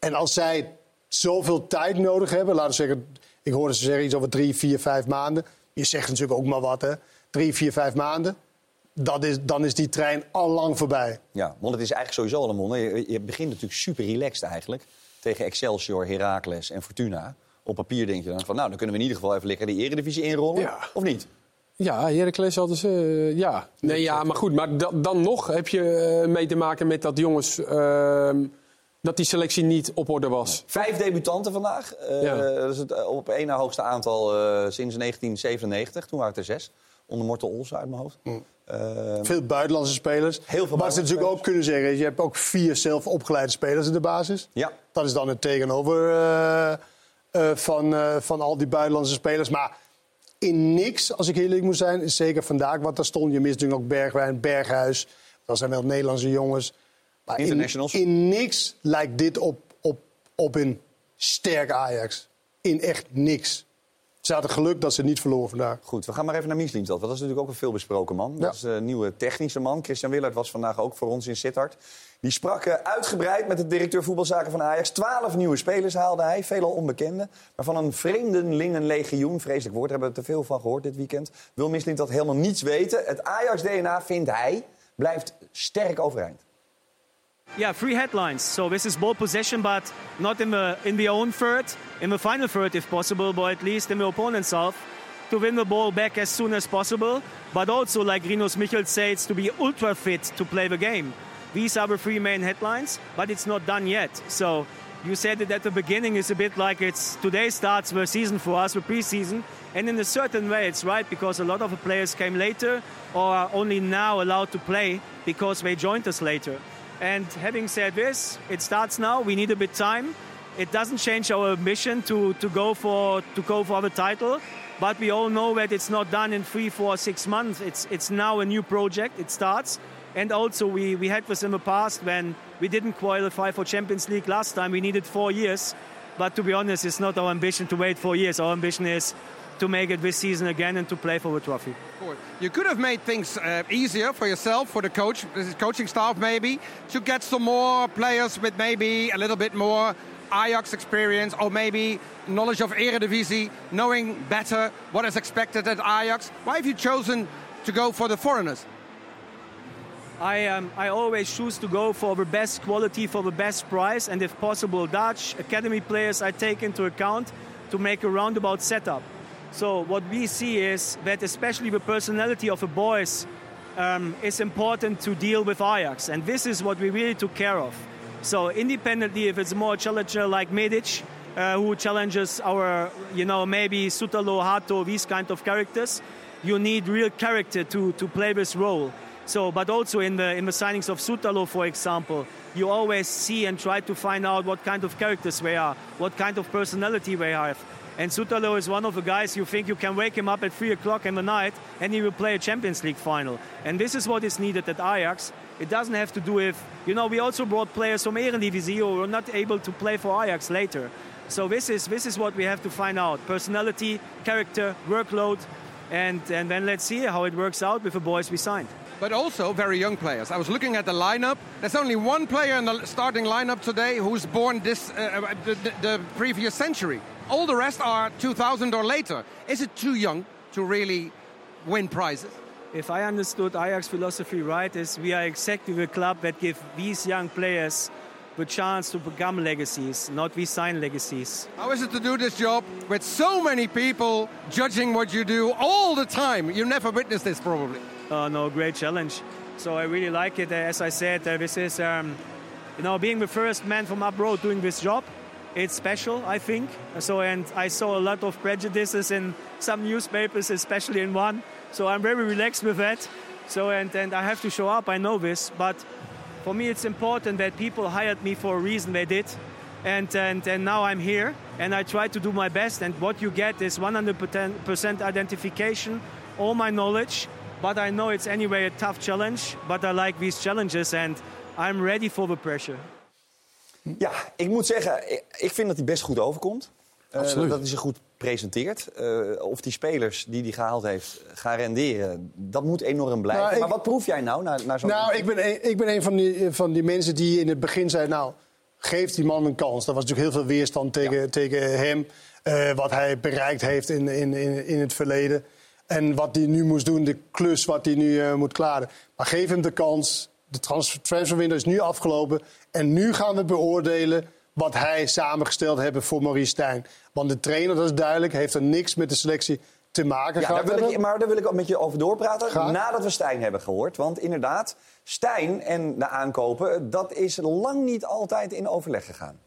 En als zij zoveel tijd nodig hebben, laten we zeggen, ik hoorde ze zeggen iets over drie, vier, vijf maanden. Je zegt natuurlijk ook maar wat, hè? Drie, vier, vijf maanden. Dat is, dan is die trein al lang voorbij. Ja, want het is eigenlijk sowieso al een monde. Je, je begint natuurlijk super relaxed eigenlijk. Tegen Excelsior, Heracles en Fortuna. Op papier denk je dan van, nou, dan kunnen we in ieder geval even lekker de eredivisie inrollen. Of niet? Ja, Heracles hadden ze, eh, ja. Nee, ja, maar goed, maar da- dan nog heb je eh, mee te maken met dat jongens... ehm, dat die selectie niet op orde was. Vijf debutanten vandaag. Eh, Ja. Dat is het eh, op één na hoogste aantal eh, sinds 1997. Toen waren het er zes. Onder Morten Olsen uit mijn hoofd. Eh, Veel buitenlandse spelers. Heel veel maar ze natuurlijk ook kunnen zeggen, je hebt ook vier zelf opgeleide spelers in de basis. Ja. Dat is dan het tegenover eh, eh, van, eh, van al die buitenlandse spelers. Maar in niks, als ik heel eerlijk moet zijn, is zeker vandaag wat daar stond. Je mist natuurlijk ook Bergwijn, Berghuis. Dat zijn wel Nederlandse jongens. Maar in, Internationals. in niks lijkt dit op, op, op een sterk Ajax. In echt niks. Ze hadden geluk dat ze niet verloren vandaag. Goed, we gaan maar even naar Mieslienstad. Want dat is natuurlijk ook een veelbesproken man. Dat is de nieuwe technische man. Christian Willard was vandaag ook voor ons in Sittard. Die sprak eh, uitgebreid met de directeur voetbalzaken van Ajax. Twaalf nieuwe spelers haalde hij, veelal onbekende. Maar van een vreemdelingenlegioen, vreselijk woord, hebben we te veel van gehoord dit weekend. Wil Mieslienstad helemaal niets weten. Het Ajax-DNA, vindt hij, blijft sterk overeind. Yeah, three headlines. So this is ball possession, but not in the in the own third, in the final third if possible, but at least in the opponent's half, to win the ball back as soon as possible. But also, like Rinos Michel says, to be ultra fit to play the game. These are the three main headlines, but it's not done yet. So you said it at the beginning. It's a bit like it's today starts the season for us, the preseason, and in a certain way it's right because a lot of the players came later or are only now allowed to play because they joined us later. And having said this, it starts now. We need a bit time. It doesn't change our ambition to, to go for to go for the title, but we all know that it's not done in three, four, six months. It's it's now a new project. It starts, and also we we had this in the past when we didn't qualify for Champions League last time. We needed four years, but to be honest, it's not our ambition to wait four years. Our ambition is to make it this season again and to play for the trophy. You could have made things uh, easier for yourself, for the coach, the coaching staff maybe, to get some more players with maybe a little bit more Ajax experience or maybe knowledge of Eredivisie, knowing better what is expected at Ajax. Why have you chosen to go for the foreigners? I, um, I always choose to go for the best quality, for the best price, and if possible, Dutch academy players I take into account to make a roundabout setup. So what we see is that especially the personality of the boys um, is important to deal with Ajax, and this is what we really took care of. So independently, if it's more challenger like Medic, uh, who challenges our, you know, maybe Sutalo, Hato, these kind of characters, you need real character to, to play this role. So, but also in the in the signings of Sutalo, for example, you always see and try to find out what kind of characters they are, what kind of personality they have. And Sutalo is one of the guys you think you can wake him up at three o'clock in the night and he will play a Champions League final. And this is what is needed at Ajax. It doesn't have to do with, you know, we also brought players from Eredivisie who were not able to play for Ajax later. So this is this is what we have to find out: personality, character, workload, and and then let's see how it works out with the boys we signed. But also very young players. I was looking at the lineup. There's only one player in the starting lineup today who's born this uh, the, the, the previous century. All the rest are 2000 or later. Is it too young to really win prizes? if I understood Ajax philosophy right, is we are exactly the club that give these young players the chance to become legacies, not we sign legacies. How is it to do this job with so many people judging what you do all the time? You never witnessed this probably. Uh, no, great challenge. So I really like it. As I said, uh, this is, um, you know, being the first man from abroad doing this job. It's special, I think. So, and I saw a lot of prejudices in some newspapers, especially in one. So I'm very relaxed with that. So, and, and I have to show up. I know this, but for me, it's important that people hired me for a reason they did. And, and, and now I'm here and I try to do my best. And what you get is 100% identification, all my knowledge. But I know it's anyway a tough challenge. But I like these challenges and I'm ready for the pressure. Ja, ik moet zeggen, ik- vind dat hij best goed overkomt. Eh, Absoluut. dat hij zich goed presenteert. Eh, of die spelers die hij gehaald heeft gaan renderen, dat moet enorm blijven. Nou, ik- Maar wat proef jij nou naar, naar zo'n... Nou, ik ben een, ik ben een van, die, van die mensen die in het begin zei... nou, geef die man een kans. Er was natuurlijk heel veel weerstand tegen, tegen hem. eh, wat hij bereikt heeft in, in, in, in het verleden. En wat hij nu moest doen, de klus wat hij nu eh, moet klaren. Maar geef hem de kans. De trans- transferwindow is nu afgelopen. En nu gaan we beoordelen wat hij samengesteld hebben voor Maurice Stijn. Want de trainer, dat is duidelijk, heeft er niks met de selectie te maken Ja, gehad. daar wil ik, maar daar wil ik ook met je over doorpraten. Graag. Nadat we Stijn hebben gehoord. Want inderdaad, Stijn en de aankopen, dat is lang niet altijd in overleg gegaan.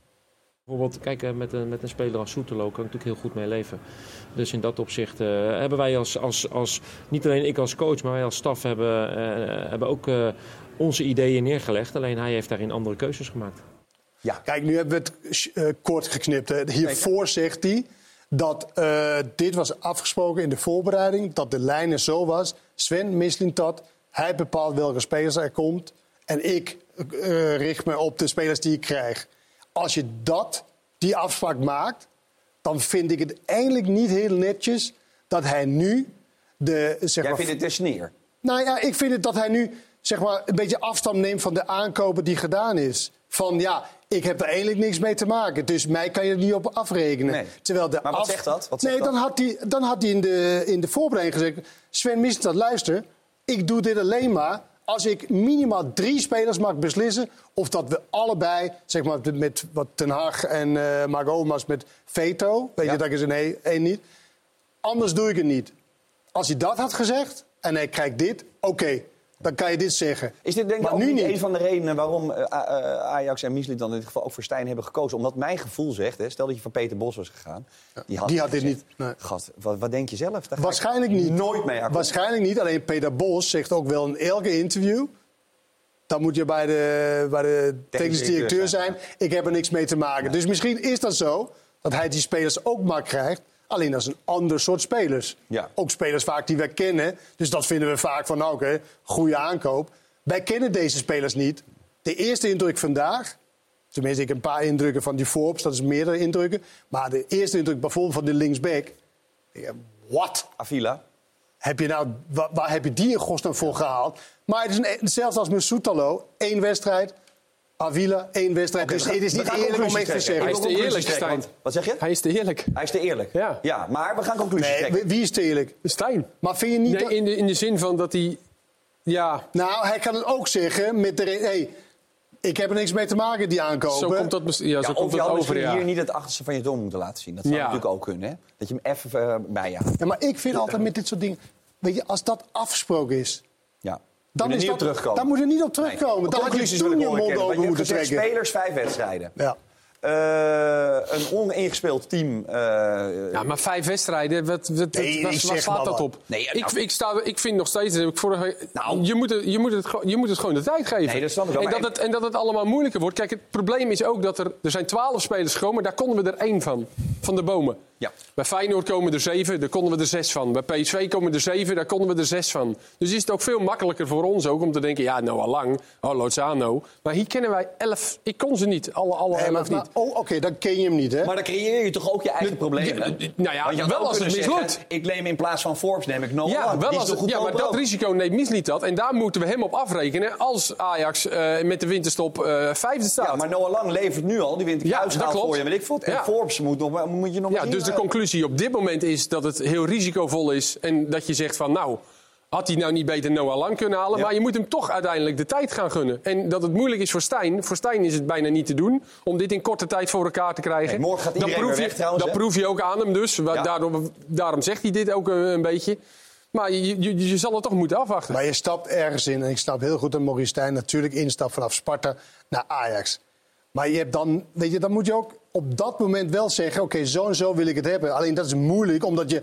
Bijvoorbeeld, kijk, eh, met een, met een speler als Soetelo kan ik natuurlijk heel goed mee leven. Dus in dat opzicht eh, hebben wij als, als, als, niet alleen ik als coach, maar wij als staf hebben, eh, hebben ook eh, onze ideeën neergelegd. Alleen hij heeft daarin andere keuzes gemaakt. Ja. Kijk, nu hebben we het eh, kort geknipt. Hè. Hiervoor zegt hij dat eh, dit was afgesproken in de voorbereiding. Dat de lijnen zo was. Sven Mislintat, hij bepaalt welke spelers er komt. En ik eh, richt me op de spelers die ik krijg. Als je dat, die afspraak maakt, dan vind ik het eigenlijk niet heel netjes dat hij nu de zeg Jij maar, vindt het een sneer. nou ja, ik vind het dat hij nu zeg maar, een beetje afstand neemt van de aankopen die gedaan is. Van ja, ik heb er eigenlijk niks mee te maken. Dus mij kan je er niet op afrekenen. Nee. Terwijl de Maar wat af- zegt dat? Wat zegt nee, dan dat? had hij, dan had hij in, de, in de voorbereiding gezegd... Sven Mislintat, luister, ik doe dit alleen maar... als ik minimaal drie spelers mag beslissen... of dat we allebei, zeg maar met wat Ten Hag en eh Mark Overmars met veto... weet je, dat is een één één niet... anders doe ik het niet. Als hij dat had gezegd en hij krijgt dit, oké, dan kan je dit zeggen. Is dit denk ik Maar ook nu niet een van de redenen waarom eh, A- eh, Ajax en Misli dan in dit geval ook voor Stijn hebben gekozen? Omdat mijn gevoel zegt, hè, stel dat je van Peter Bos was gegaan. Die had, Die had dit niet, nee. Gast, wat, wat denk je zelf? Daar Waarschijnlijk niet. Nooit mee akkoord. Waarschijnlijk niet. Alleen Peter Bos zegt ook wel in elke interview. Dan moet je bij de, bij de technisch directeur zijn. Ik heb er niks mee te maken. Dus misschien is dat zo dat hij die spelers ook maar krijgt. Alleen dat is een ander soort spelers. Ja. Ook spelers vaak die wij kennen. Dus dat vinden we vaak van, nou, oké, goede aankoop. Wij kennen deze spelers niet. De eerste indruk vandaag... Tenminste, ik heb een paar indrukken van die Forbes. Dat is meerdere indrukken. Maar de eerste indruk bijvoorbeeld van de linksback... Wat? Avila. Heb je nou, waar, waar heb je die in godsnaam voor gehaald? Maar het is een, hetzelfde als met Soetalo. Eén wedstrijd. Avila, één wedstrijd. Dus het is niet eerlijk om even te zeggen. Hij is te eerlijk, trekken, want- Wat zeg je? Hij is te eerlijk. Hij is te eerlijk. Ja. Ja, maar we gaan conclusies Nee, trekken. wie- is te eerlijk? Stijn. Maar vind je niet Nee, dat... in, de, in de zin van dat hij... Ja, Nou, hij kan het ook zeggen met de... Hey, ik heb er niks mee te maken, die aankopen. zo komt dat, ja, zo Ja, komt dat over, ja. hier niet het achterste van je dom moeten laten zien. Dat zou Ja. natuurlijk ook kunnen, hè? Dat je hem even eh, bij je houdt. Ja, maar ik vind altijd met dit soort dingen... Weet je, als dat afgesproken is... Ja. Dan, Moet er niet dat, op terugkomen. dan moet je er niet op terugkomen. Dan had je toen je mond open moeten trekken. spelers, vijf wedstrijden. Ja. Eh, een oningespeeld team. eh, Ja, maar vijf wedstrijden, wat, wat, wat- Nee, waar, slaat maar dat op? Nee, ik, nou- ik, sta, ik vind nog steeds, ik vorige, Nou. je, moet het, je, moet het, gewoon- je moet het gewoon de tijd geven. Nee, dat snap ik wel, en, maar dat het, en dat het allemaal moeilijker wordt. Kijk, het probleem is ook dat er, er zijn twaalf spelers gekomen, daar konden we er één van, van de bomen. Ja. Bij Feyenoord komen er zeven, daar konden we er zes van. Bij PSV komen er zeven, daar konden we er zes van. Dus is het ook veel makkelijker voor ons ook om te denken... ja, nou al lang, oh, Lozano. Maar hier kennen wij elf, ik kon ze niet, alle, alle Nee, elf maar, niet. Oh, Oké, dan ken je hem niet, hè? Maar dan creëer je toch ook je eigen problemen? ja, nou ja, je wel als het mislukt. Ik neem in plaats van Forbes neem ik Noah Ja, wel als ja, maar dat risico neemt Misliet dat. En daar moeten we hem op afrekenen als Ajax eh, met de winterstop eh, vijfde staat. Ja, maar Noah Lang levert nu al. Die wint Ja, kruisschaal dat klopt. voor je, weet ik veel. En Ja. Forbes moet, nog, moet je nog Ja, dus de eh, conclusie op dit moment is dat het heel risicovol is. En dat je zegt van nou, Had hij nou niet beter Noah Lang kunnen halen? Maar je moet hem toch uiteindelijk de tijd gaan gunnen. En dat het moeilijk is voor Stijn. Voor Stijn is het bijna niet te doen om dit in korte tijd voor elkaar te krijgen. Nee, morgen gaat iedereen dat proef weer je, weg trouwens, Dat proef je ook aan hem dus. Ja. Daarom, daarom zegt hij dit ook een, een beetje. Maar je, je, je zal het toch moeten afwachten. Maar je stapt ergens in. En ik snap heel goed dat Maurice Stijn natuurlijk instapt vanaf Sparta naar Ajax. Maar je hebt dan, weet je, dan moet je ook op dat moment wel zeggen: oké, zo en zo wil ik het hebben. Alleen dat is moeilijk, omdat je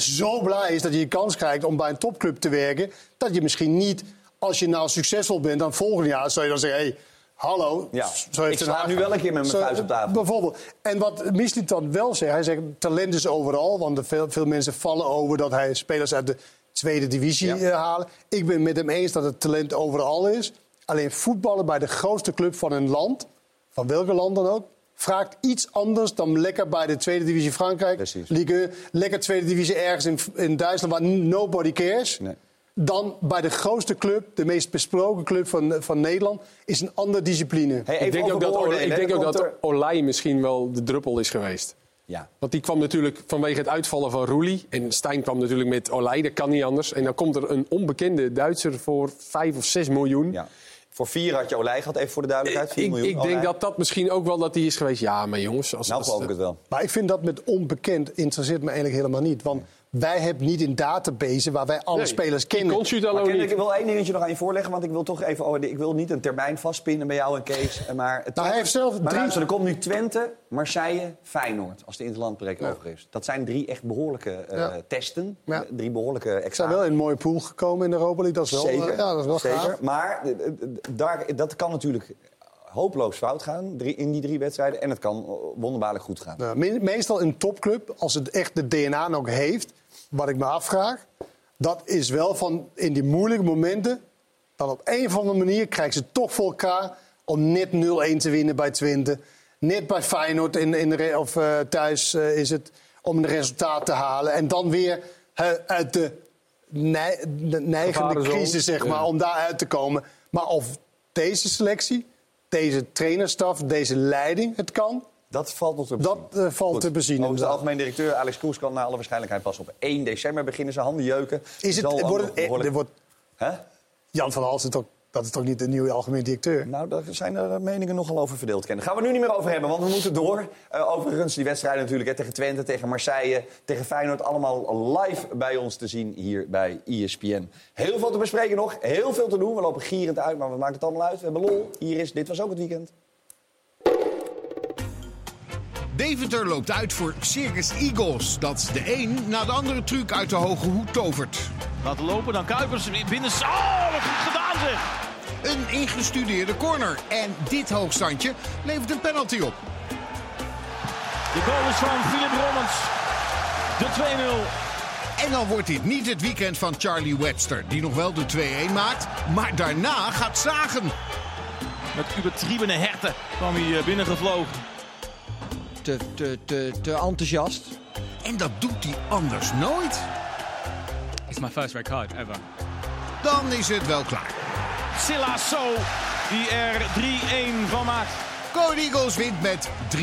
zo blij is dat je je kans krijgt om bij een topclub te werken. Dat je misschien niet, als je nou succesvol bent, dan volgend jaar zou je dan zeggen: hé, hey, hallo. Ja, zo heeft ik nu wel een keer met mijn vuist op tafel. Bijvoorbeeld. En wat Mislit dan wel zegt, hij zegt talent is overal. Want er veel, veel mensen vallen over dat hij spelers uit de tweede divisie eh, halen. Ik ben met hem eens dat het talent overal is. Alleen voetballen bij de grootste club van een land, van welke land dan ook, vraagt iets anders dan lekker bij de tweede divisie Frankrijk. Ligue 1, lekker tweede divisie ergens in, in Duitsland waar nobody cares. Dan bij de grootste club, de meest besproken club van, van Nederland, is een andere discipline. ik denk ook dat, ik denk ook dat Olij misschien wel de druppel is geweest. Ja. Want die kwam natuurlijk vanwege het uitvallen van Roelie. En Stijn kwam natuurlijk met Olij, dat kan niet anders. En dan komt er een onbekende Duitser voor 5 of 6 miljoen. Ja. Voor vier had je Olij gehad, even voor de duidelijkheid. 4 Ik, miljoen. ik denk Olij. dat dat misschien ook wel dat die is geweest. Ja, maar jongens... Als, Nou geloof ik het wel. Maar ik vind dat met onbekend interesseert me eigenlijk helemaal niet. Want wij hebben niet een database waar wij alle Nee, spelers kennen. Maar Ken, niet. ik wil één dingetje nog aan je voorleggen, want ik wil toch even. oh, ik wil niet een termijn vastpinnen bij jou en Kees. Maar, het Nou, hij heeft zelf maar drie- luister, er komt nu Twente, Marseille, Feyenoord. Als de interlandbreek over is. Dat zijn drie echt behoorlijke eh, Ja. testen. Ja. Drie behoorlijke Ze zijn examens. wel in een mooie pool gekomen in de Europa League. Dat is wel, Zeker. eh, ja, dat is wel Zeker. gaaf. Maar eh, eh, daar, dat kan natuurlijk hopeloos fout gaan drie, in die drie wedstrijden. En het kan eh, wonderbaarlijk goed gaan. Nou, me- meestal een topclub, als het echt de DNA nog heeft, wat ik me afvraag, dat is wel van in die moeilijke momenten, dan op een of andere manier krijgen ze toch voor elkaar om net 0-1 te winnen bij Twente. Net bij Feyenoord in, in de of eh, thuis eh, is het om een resultaat te halen. En dan weer uit de, nei- de neigende Gevarenzone. crisis, zeg maar, Ja. om daaruit te komen. Maar of deze selectie, deze trainerstaf, deze leiding het kan, Dat valt nog te dat eh, valt Goed. te bezien. Overigens, de algemeen directeur Alex Kroes kan naar alle waarschijnlijkheid pas op 1 december beginnen. Zijn handen jeuken. Is het, Zal wordt het, eh, behoorlijk- wordt? Jan van Halsen, toch, dat is toch niet de nieuwe algemeen directeur? Nou, daar zijn er meningen nogal over verdeeld. Ken. Daar gaan we nu niet meer over hebben, want we moeten door. Eh, overigens, die wedstrijden natuurlijk hè, tegen Twente, tegen Marseille, tegen Feyenoord... allemaal live bij ons te zien hier bij ESPN. Heel veel te bespreken nog, heel veel te doen. We lopen gierend uit, maar we maken het allemaal uit. We hebben lol. Hier is Dit Was Ook Het Weekend. Deventer loopt uit voor Circus Eagles. Dat de een na de andere truc uit de hoge hoed tovert. Laten lopen, dan Kuipers binnen. Oh, wat goed gedaan zeg! Een ingestudeerde corner. En dit hoogstandje levert een penalty op. De goal is van Philip Rommens. De 2-0. En dan wordt dit niet het weekend van Charlie Webster, die nog wel de 2-1 maakt. Maar daarna gaat zagen. Met übertriebene herten kwam hij eh, binnengevlogen. Te, te, te, te enthousiast. En dat doet hij anders nooit. It's my first red card ever. Dan is het wel klaar. Silasso, die er 3-1 van maakt. Go Eagles wint met 3-2.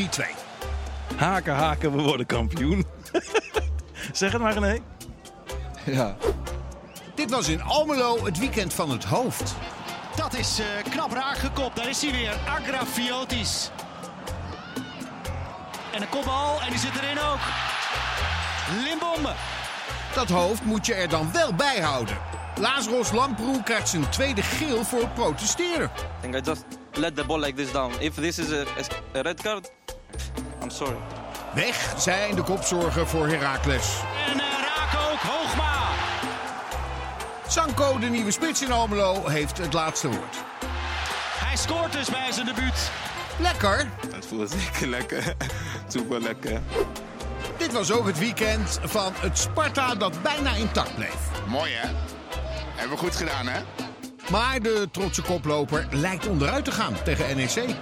Haken, haken, we worden kampioen. zeg het maar, René. Ja. Dit was in Almelo het weekend van het hoofd. Dat is eh, knap raar gekopt. Daar is hij weer. Agrafiotis. En een kopbal. En die zit erin ook. Limbombe. Dat hoofd moet je er dan wel bij houden. Lazarus Lamproe krijgt zijn tweede geel voor protesteren. I think I just let the ball like this down. If this is a, a red card, I'm sorry. Weg zijn de kopzorgen voor Heracles. En uh, raak ook. Hoogma. Sanko, de nieuwe spits in Almelo, heeft het laatste woord. Hij scoort dus bij zijn debuut. Lekker. Het voelt zeker lekker. Dit was ook het weekend van het Sparta dat bijna intact bleef. Mooi hè? Hebben we goed gedaan hè? Maar de trotse koploper lijkt onderuit te gaan tegen NEC.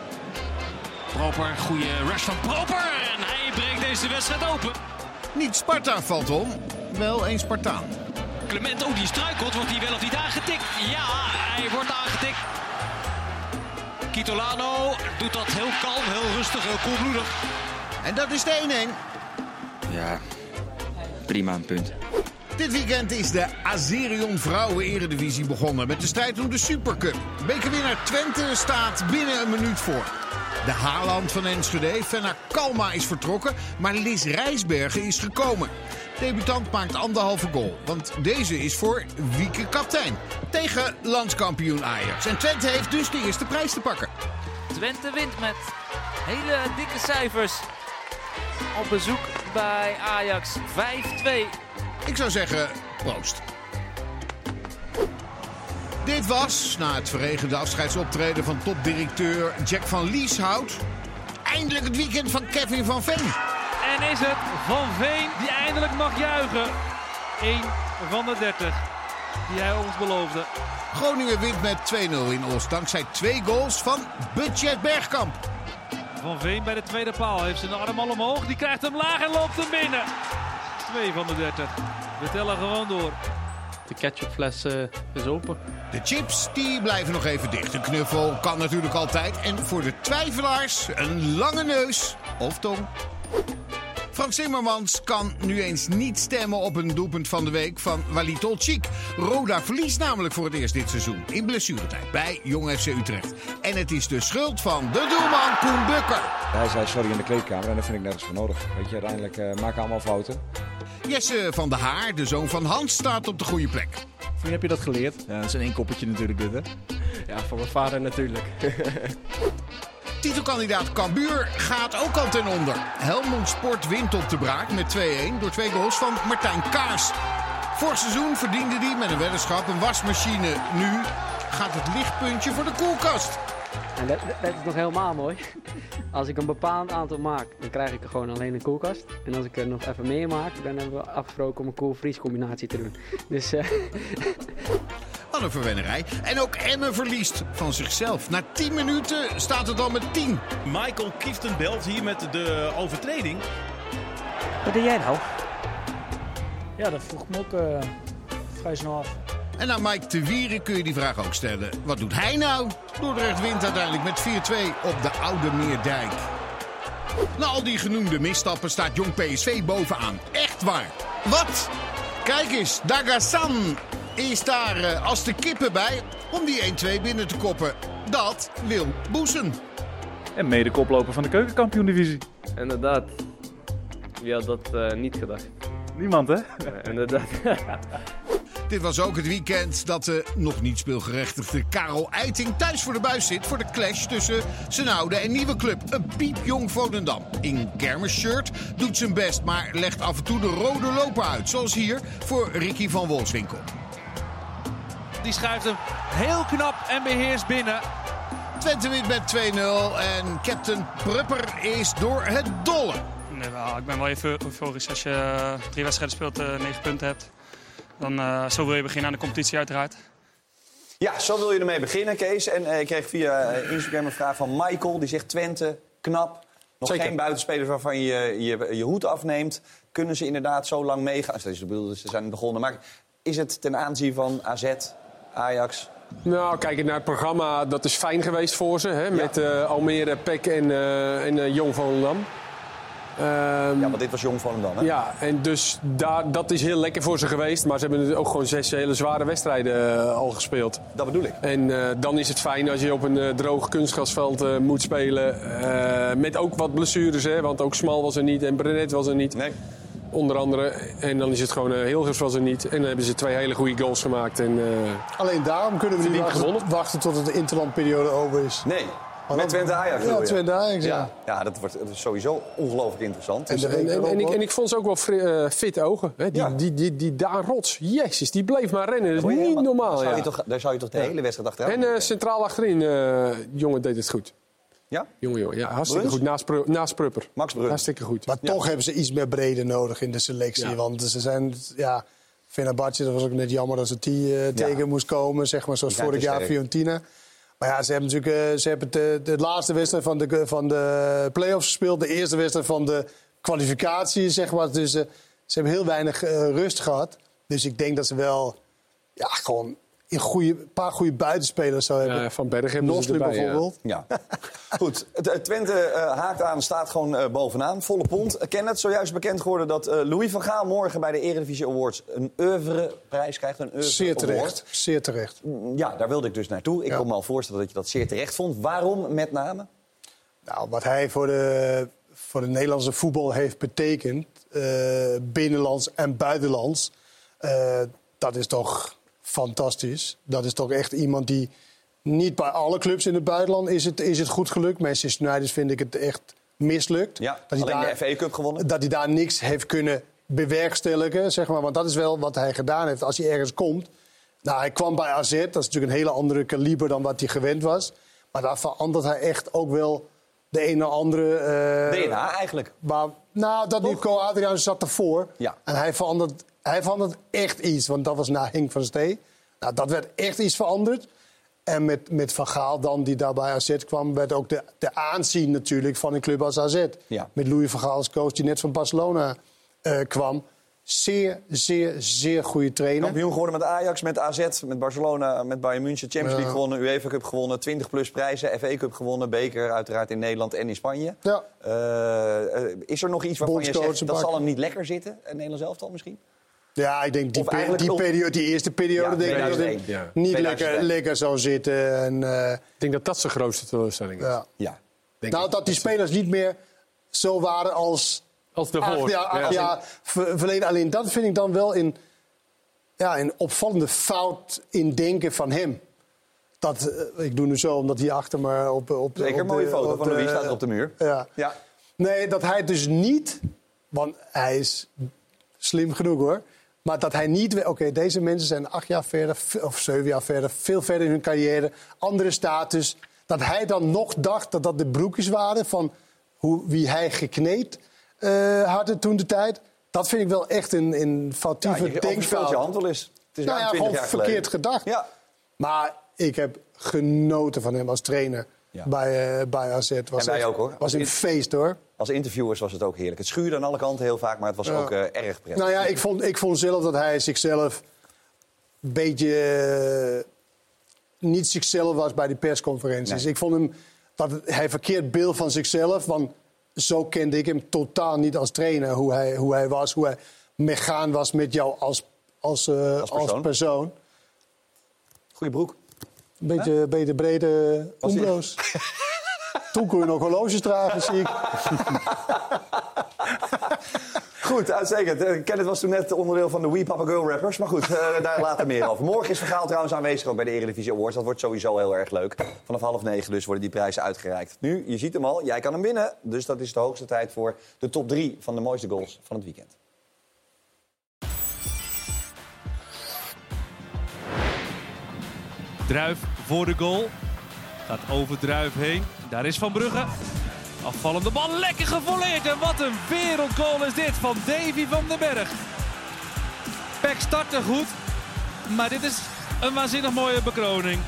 Proper, goede rush van Proper. En hij breekt deze wedstrijd open. Niet Sparta valt om, wel een Spartaan. Clement, oh die struikelt. Wordt hij wel of niet aangetikt? Ja, hij wordt aangetikt. Kitolano doet dat heel kalm, heel rustig, heel koelbloedig. En dat is de 1-1. Ja, prima een punt. Dit weekend is de Azerion Vrouwen Eredivisie begonnen met de strijd om de Supercup. Bekerwinnaar Twente staat binnen een minuut voor. De Haaland van Enschede, Fenna Kalma is vertrokken, maar Liz Rijsbergen is gekomen. Debutant maakt anderhalve goal, want deze is voor Wieke kaptein. Tegen landskampioen Ajax. En Twente heeft dus de eerste prijs te pakken. Twente wint met hele dikke cijfers. Op bezoek bij Ajax 5-2. Ik zou zeggen, proost. Dit was, na het verregende afscheidsoptreden van topdirecteur Jack van Lieshout... eindelijk het weekend van Kevin van Ven. En is het Van Veen die eindelijk mag juichen. 1 van de 30 die hij ons beloofde. Groningen wint met 2-0 in Oost, dankzij twee goals van Budget Bergkamp. Van Veen bij de tweede paal heeft zijn arm al omhoog. Die krijgt hem laag en loopt hem binnen. 2 van de 30. We tellen gewoon door. De ketchupfles eh, is open. De chips die blijven nog even dicht. Een knuffel kan natuurlijk altijd. En voor de twijfelaars een lange neus of tong. Frank Zimmermans kan nu eens niet stemmen op een doelpunt van de week van Walid Olcik. Roda verliest namelijk voor het eerst dit seizoen in blessuretijd bij Jong FC Utrecht. En het is de schuld van de doelman Koen Bukker. Hij zei sorry in de kleedkamer en dat vind ik nergens voor nodig. Weet je, uiteindelijk uh, maken allemaal fouten. Jesse van der Haar, de zoon van Hans, staat op de goede plek. Van wie heb je dat geleerd? Ja, dat is een inkoppertje natuurlijk dit, hè? Ja, van mijn vader natuurlijk. Titelkandidaat Cambuur gaat ook al ten onder. Helmond Sport wint op de braak met 2-1 door twee goals van Martijn Kaars. Vorig seizoen verdiende hij met een weddenschap een wasmachine. Nu gaat het lichtpuntje voor de koelkast. En dat, dat, is nog helemaal mooi. Als ik een bepaald aantal maak, dan krijg ik er gewoon alleen een koelkast. En als ik er nog even meer maak, dan hebben we afgesproken om een koel-vries combinatie te doen. Dus... Uh... Wat een verwennerij. En ook Emmen verliest van zichzelf. Na 10 minuten staat het al met 10. Michael Kieften belt hier met de overtreding. Wat doe jij nou? Ja, dat vroeg ik me ook uh, vrij snel af. En aan Mike de Wieren kun je die vraag ook stellen. Wat doet hij nou? Dordrecht wint uiteindelijk met 4-2 op de Oude Meerdijk. Na al die genoemde misstappen staat jong PSV bovenaan. Echt waar. Wat? Kijk eens, Dagassan is daar uh, als de kippen bij om die 1-2 binnen te koppen. Dat wil Boesen. En mede koploper van de keukenkampioen-divisie. Inderdaad. Wie had dat uh, niet gedacht? Niemand, hè? Ja, inderdaad. Dit was ook het weekend dat de nog niet speelgerechtigde Karel Eiting thuis voor de buis zit voor de clash tussen zijn oude en nieuwe club. Een piepjong Volendam. In kermisshirt doet zijn best, maar legt af en toe de rode loper uit. Zoals hier voor Ricky van Wolfswinkel. Die schuift hem heel knap en beheerst binnen. Twente wint met 2-0 en captain Prupper is door het dolle. Nee, wel, ik ben wel even euforisch als je drie wedstrijden speelt, uh, negen punten hebt. Dan uh, zo wil je beginnen aan de competitie uiteraard. Ja, zo wil je ermee beginnen, Kees. En uh, ik kreeg via Instagram een vraag van Michael. Die zegt Twente, knap. Nog Zeker. geen buitenspelers waarvan je, je je hoed afneemt. Kunnen ze inderdaad zo lang meegaan? Dus ze zijn begonnen. Maar is het ten aanzien van AZ, Ajax... Nou, kijk naar het programma. Dat is fijn geweest voor ze. Hè? Met uh, Almere, Pek en, uh, en uh, Jong Volendam. Um, ja, want dit was Jong Volendam, hè? Ja, en dus daar, dat is heel lekker voor ze geweest. Maar ze hebben ook gewoon zes hele zware wedstrijden al gespeeld. Dat bedoel ik. En dan is het fijn als je op een droog kunstgrasveld moet spelen. met ook wat blessures, hè? Want ook Smal was er niet en Brenet was er niet. Nee. Onder andere. En dan is het gewoon uh, Hilgers was er niet. En dan hebben ze twee hele goede goals gemaakt. En, uh, Alleen daarom kunnen we niet wachten, wachten tot het de interlandperiode over is. Nee. Maar met Twente Ajax Ja, Twente Ajax, ja. ja. Ja, dat wordt sowieso ongelooflijk interessant. En, en, en, en, ik, en ik vond ze ook wel fri, uh, fit ogen. Hè? Die, ja. die, die, die, Daan Rots, jezus, die bleef maar rennen. Dat is niet maar, normaal. Daar zou, ja. je toch, daar zou je toch de hele wedstrijd achteraan En uh, centraal achterin, uh, jongen deed het goed. Ja? Jongen, jongen. Ja, hartstikke goed. Naast, Pru naast Prupper. Max Brun. Hartstikke goed. Maar ja. toch hebben ze iets meer brede nodig in de selectie. Ja. Want ze zijn, ja, Fenerbahce, dat was ook net jammer dat ze die uh, tegen ja. moest komen. Zeg maar zoals vorig jaar Fiorentina. Maar ja, ze hebben natuurlijk uh, ze hebben de, de laatste wedstrijd van de, van de play-offs gespeeld. De eerste wedstrijd van de kwalificatie, zeg maar. Dus uh, ze hebben heel weinig uh, rust gehad. Dus ik denk dat ze wel ja, gewoon een goede, paar goede buitenspelers zou hebben. Ja, Van Berg hebben ze Nosli erbij, ja. bijvoorbeeld. Ja. Goed, het- het Twente eh, haakt aan, staat gewoon eh, bovenaan. Volle pond. Uh, Kenneth, zojuist bekend geworden dat eh, Louis van Gaal morgen bij de Eredivisie Awards een oeuvreprijs krijgt. Een Zeer terecht. award. Zeer terecht. Ja, daar wilde ik dus naartoe. Ik Ja. kon me al voorstellen dat je dat zeer terecht vond. Waarom met name? Nou, wat hij voor de, voor de Nederlandse voetbal heeft betekend, eh, binnenlands en buitenlands, eh, dat is toch fantastisch. Dat is toch echt iemand die niet bij alle clubs in het buitenland is het, is het goed gelukt. Manchester United vind ik het echt mislukt. Ja, dat hij daar, de FA Cup gewonnen. Dat hij daar niks heeft kunnen bewerkstelligen, zeg maar. Want dat is wel wat hij gedaan heeft als hij ergens komt. Nou, hij kwam bij AZ, dat is natuurlijk een hele andere kaliber dan wat hij gewend was. Maar daar verandert hij echt ook wel de een of andere... eh, DNA eigenlijk. maar, nou, dat niet. Co Adriaan zat ervoor. Ja. En hij verandert, hij verandert echt iets. Want dat was na Henk van Stee. Nou, dat werd echt iets veranderd. En met, met Van Gaal dan, die daar bij AZ kwam... werd ook de, de aanzien natuurlijk van een club als AZ. Ja. Met Louis van Gaal als coach, die net van Barcelona eh, kwam. Zeer, zeer, zeer goede trainer. Kampioen geworden met Ajax, met AZ, met Barcelona, met Bayern München. Champions Ja. League gewonnen, UEFA Cup gewonnen, 20 plus prijzen. FA Cup gewonnen, beker uiteraard in Nederland en in Spanje. Ja. Eh, eh, is er nog iets waarvan je zegt, dat zal hem niet lekker zitten? Een Nederlands elftal misschien? Ja, ik denk die, pe- die, periode, die eerste periode Ja, denk ik dat 2001. het Ja. niet 2001. lekker, lekker zou zitten. En, eh, Ik denk dat dat zijn grootste teleurstelling is. ja. Ja. Denk Nou, ik. dat die spelers niet meer zo waren als Als daarvoor. acht acht Ja. jaar ver- verleden. Alleen dat vind ik dan wel een, ja, een opvallende fout in denken van hem. Dat, eh, ik doe nu zo omdat hij achter me op, op Zeker, op de- mooie foto op van de- Louis staat op de muur. Ja. Ja. Nee, dat hij dus niet, want hij is slim genoeg hoor. Maar dat hij niet, oké, deze mensen zijn acht jaar verder, of zeven jaar verder, veel verder in hun carrière, andere status. Dat hij dan nog dacht dat dat de broekjes waren van hoe, wie hij gekneed eh had toen de tijd. Dat vind ik wel echt een, een Ja, foutieve denkfout. je hand wel eens. Het is nou ja, 20 gewoon verkeerd gedacht. Ja. Maar ik heb genoten van hem als trainer Ja. bij, eh, bij AZ. Was En wij ook, hoor. was een feest hoor. Als interviewers was het ook heerlijk. Het schuurde aan alle kanten heel vaak, maar het was Ja. ook eh, erg prettig. Nou ja, ik vond, ik vond zelf dat hij zichzelf een beetje eh, niet zichzelf was bij die persconferenties. Nee. Ik vond hem dat hij verkeerd beeld van zichzelf. Want zo kende ik hem totaal niet als trainer. Hoe hij, hoe hij was, hoe hij megaan was met jou als, als, eh, als, persoon. persoon. Goeie broek. Een beetje, beetje brede ombro's. Toen kon je nog horloges dragen, zie ik. Goed, uitstekend. Eh, Kenneth was toen net onderdeel van de We Papa Girl rappers. Maar goed, eh, daar later meer over. Morgen is Vergaal trouwens aanwezig ook bij de Eredivisie Awards. Dat wordt sowieso heel erg leuk. Vanaf half negen dus worden die prijzen uitgereikt. Nu, je ziet hem al, jij kan hem winnen. Dus dat is de hoogste tijd voor de top drie van de mooiste goals van het weekend. Druif voor de goal. Gaat over Druif heen. Daar is Van Brugge. Afvallende bal, lekker gevolleerd. En wat een wereldgoal is dit van Davy van den Berg. Peck startte goed. Maar dit is een waanzinnig mooie bekroning.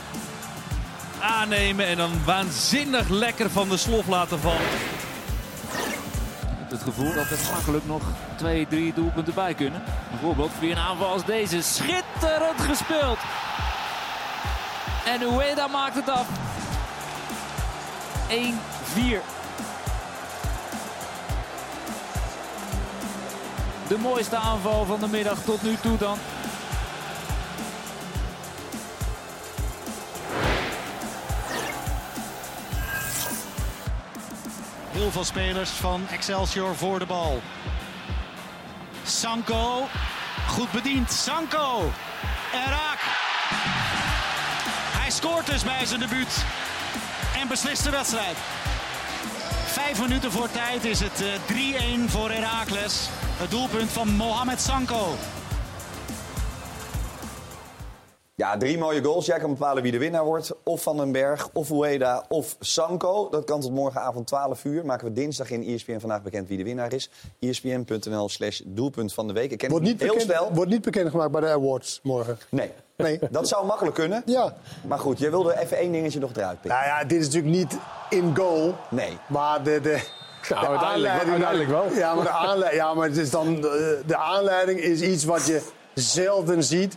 Aannemen en dan waanzinnig lekker van de slof laten vallen. Het gevoel dat er makkelijk nog twee, drie doelpunten bij kunnen. Bijvoorbeeld via een aanval als deze. Schitterend gespeeld. En Ueda maakt het af. 1-4. De mooiste aanval van de middag tot nu toe dan. Heel veel spelers van Excelsior voor de bal. Sanko. Goed bediend. Sanko. En raak. Hij scoort dus bij zijn debuut. En beslist de wedstrijd. Vijf minuten voor tijd is het eh, 3-1 voor Heracles. Het doelpunt van Mohamed Sanko. Ja, drie mooie goals. Jij kan bepalen wie de winnaar wordt. Of Van den Berg, of Ueda, of Sanko. Dat kan tot morgenavond 12 uur. Maken we dinsdag in ESPN vandaag bekend wie de winnaar is. ESPN.nl slash doelpunt van de week. Ik ken Wordt niet, heel bekend, snel. wordt niet bekendgemaakt bij de awards morgen. Nee. Nee. Dat zou makkelijk kunnen. Ja. Maar goed, jij wilde even één dingetje nog eruit pikken. Nou ja, dit is natuurlijk niet in goal. Nee. Maar de, de, de Nou, uiteindelijk wel- uiteindelijk wel. Ja, maar, de aanleiding, ja, maar het is dan, de, de aanleiding is iets wat je zelden ziet.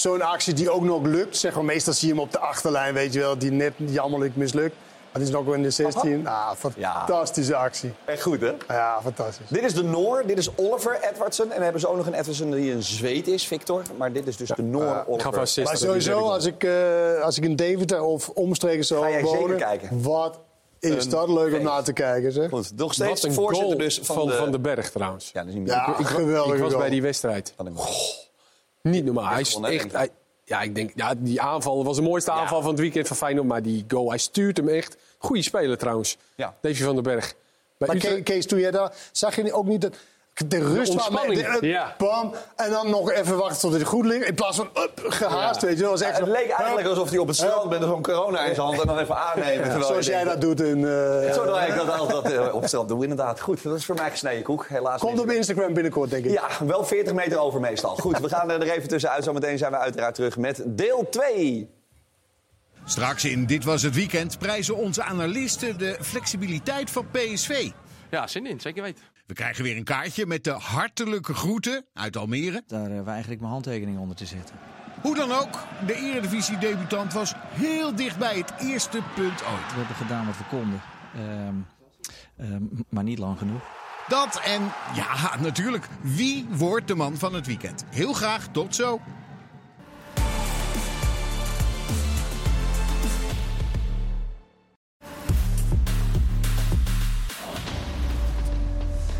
Zo'n actie die ook nog lukt. Zeg maar, meestal zie je hem op de achterlijn, weet je wel, die net jammerlijk mislukt. Maar dit is nog wel in de 16. Ah, fantastische actie. Echt goed, hè? Ja, fantastisch. Dit is de Noor, dit is Oliver Edwardson. En dan hebben ze ook nog een Edwardson die een zweet is, Victor. Maar dit is dus de Noor Oliver. Maar sowieso, als ik, eh, als ik in Deventer of omstreken zou Ga jij zeker wonen... kijken? Wat is Een dat leuk om naar te kijken, zeg. Goed, nog steeds voorzitter goal dus van, van, de... van de Berg trouwens. Ja, dat is niet meer. Ja, ik, ik- geweldige ik was goal. bij die wedstrijd. Niet normaal. Hij is echt... hij- ja, ik denk, ja, die aanval was de mooiste aanval van het weekend van Feyenoord. Maar die goal, hij stuurt hem echt. Goeie speler trouwens. Ja. Davy van den Berg. Bij Maar Utrecht- Kees, toen jij daar... Zag je ook niet dat... De rust waarmee- de- ja. Bam, en dan nog even wachten tot het goed ligt. In plaats van up, gehaast, Ja. weet je wel. Dat was echt Ja, het zo- leek eigenlijk alsof hij op het strand bent met zo'n corona in zijn hand en dan even aannemen. Zoals jij denkt, dat doet in... eh, Zo doe ik dat altijd eh, op het strand. Doe inderdaad. Goed, dat is voor mij gesneden koek. Helaas Komt op Instagram binnenkort, denk ik. Ja, wel 40 meter over meestal. Goed, we gaan er even tussenuit. Zometeen zijn we uiteraard terug met deel 2. Straks in Dit Was Het Weekend prijzen onze analisten de flexibiliteit van PSV. Ja, zin in, zeker weten. We krijgen weer een kaartje met de hartelijke groeten uit Almere. Daar hebben we eigenlijk mijn handtekening onder te zetten. Hoe dan ook, de Eredivisie-debutant was heel dichtbij het eerste punt ooit. We hebben gedaan wat we konden. Ehm, ehm, maar niet lang genoeg. Dat en, ja, natuurlijk, wie wordt de man van het weekend? Heel graag, tot zo.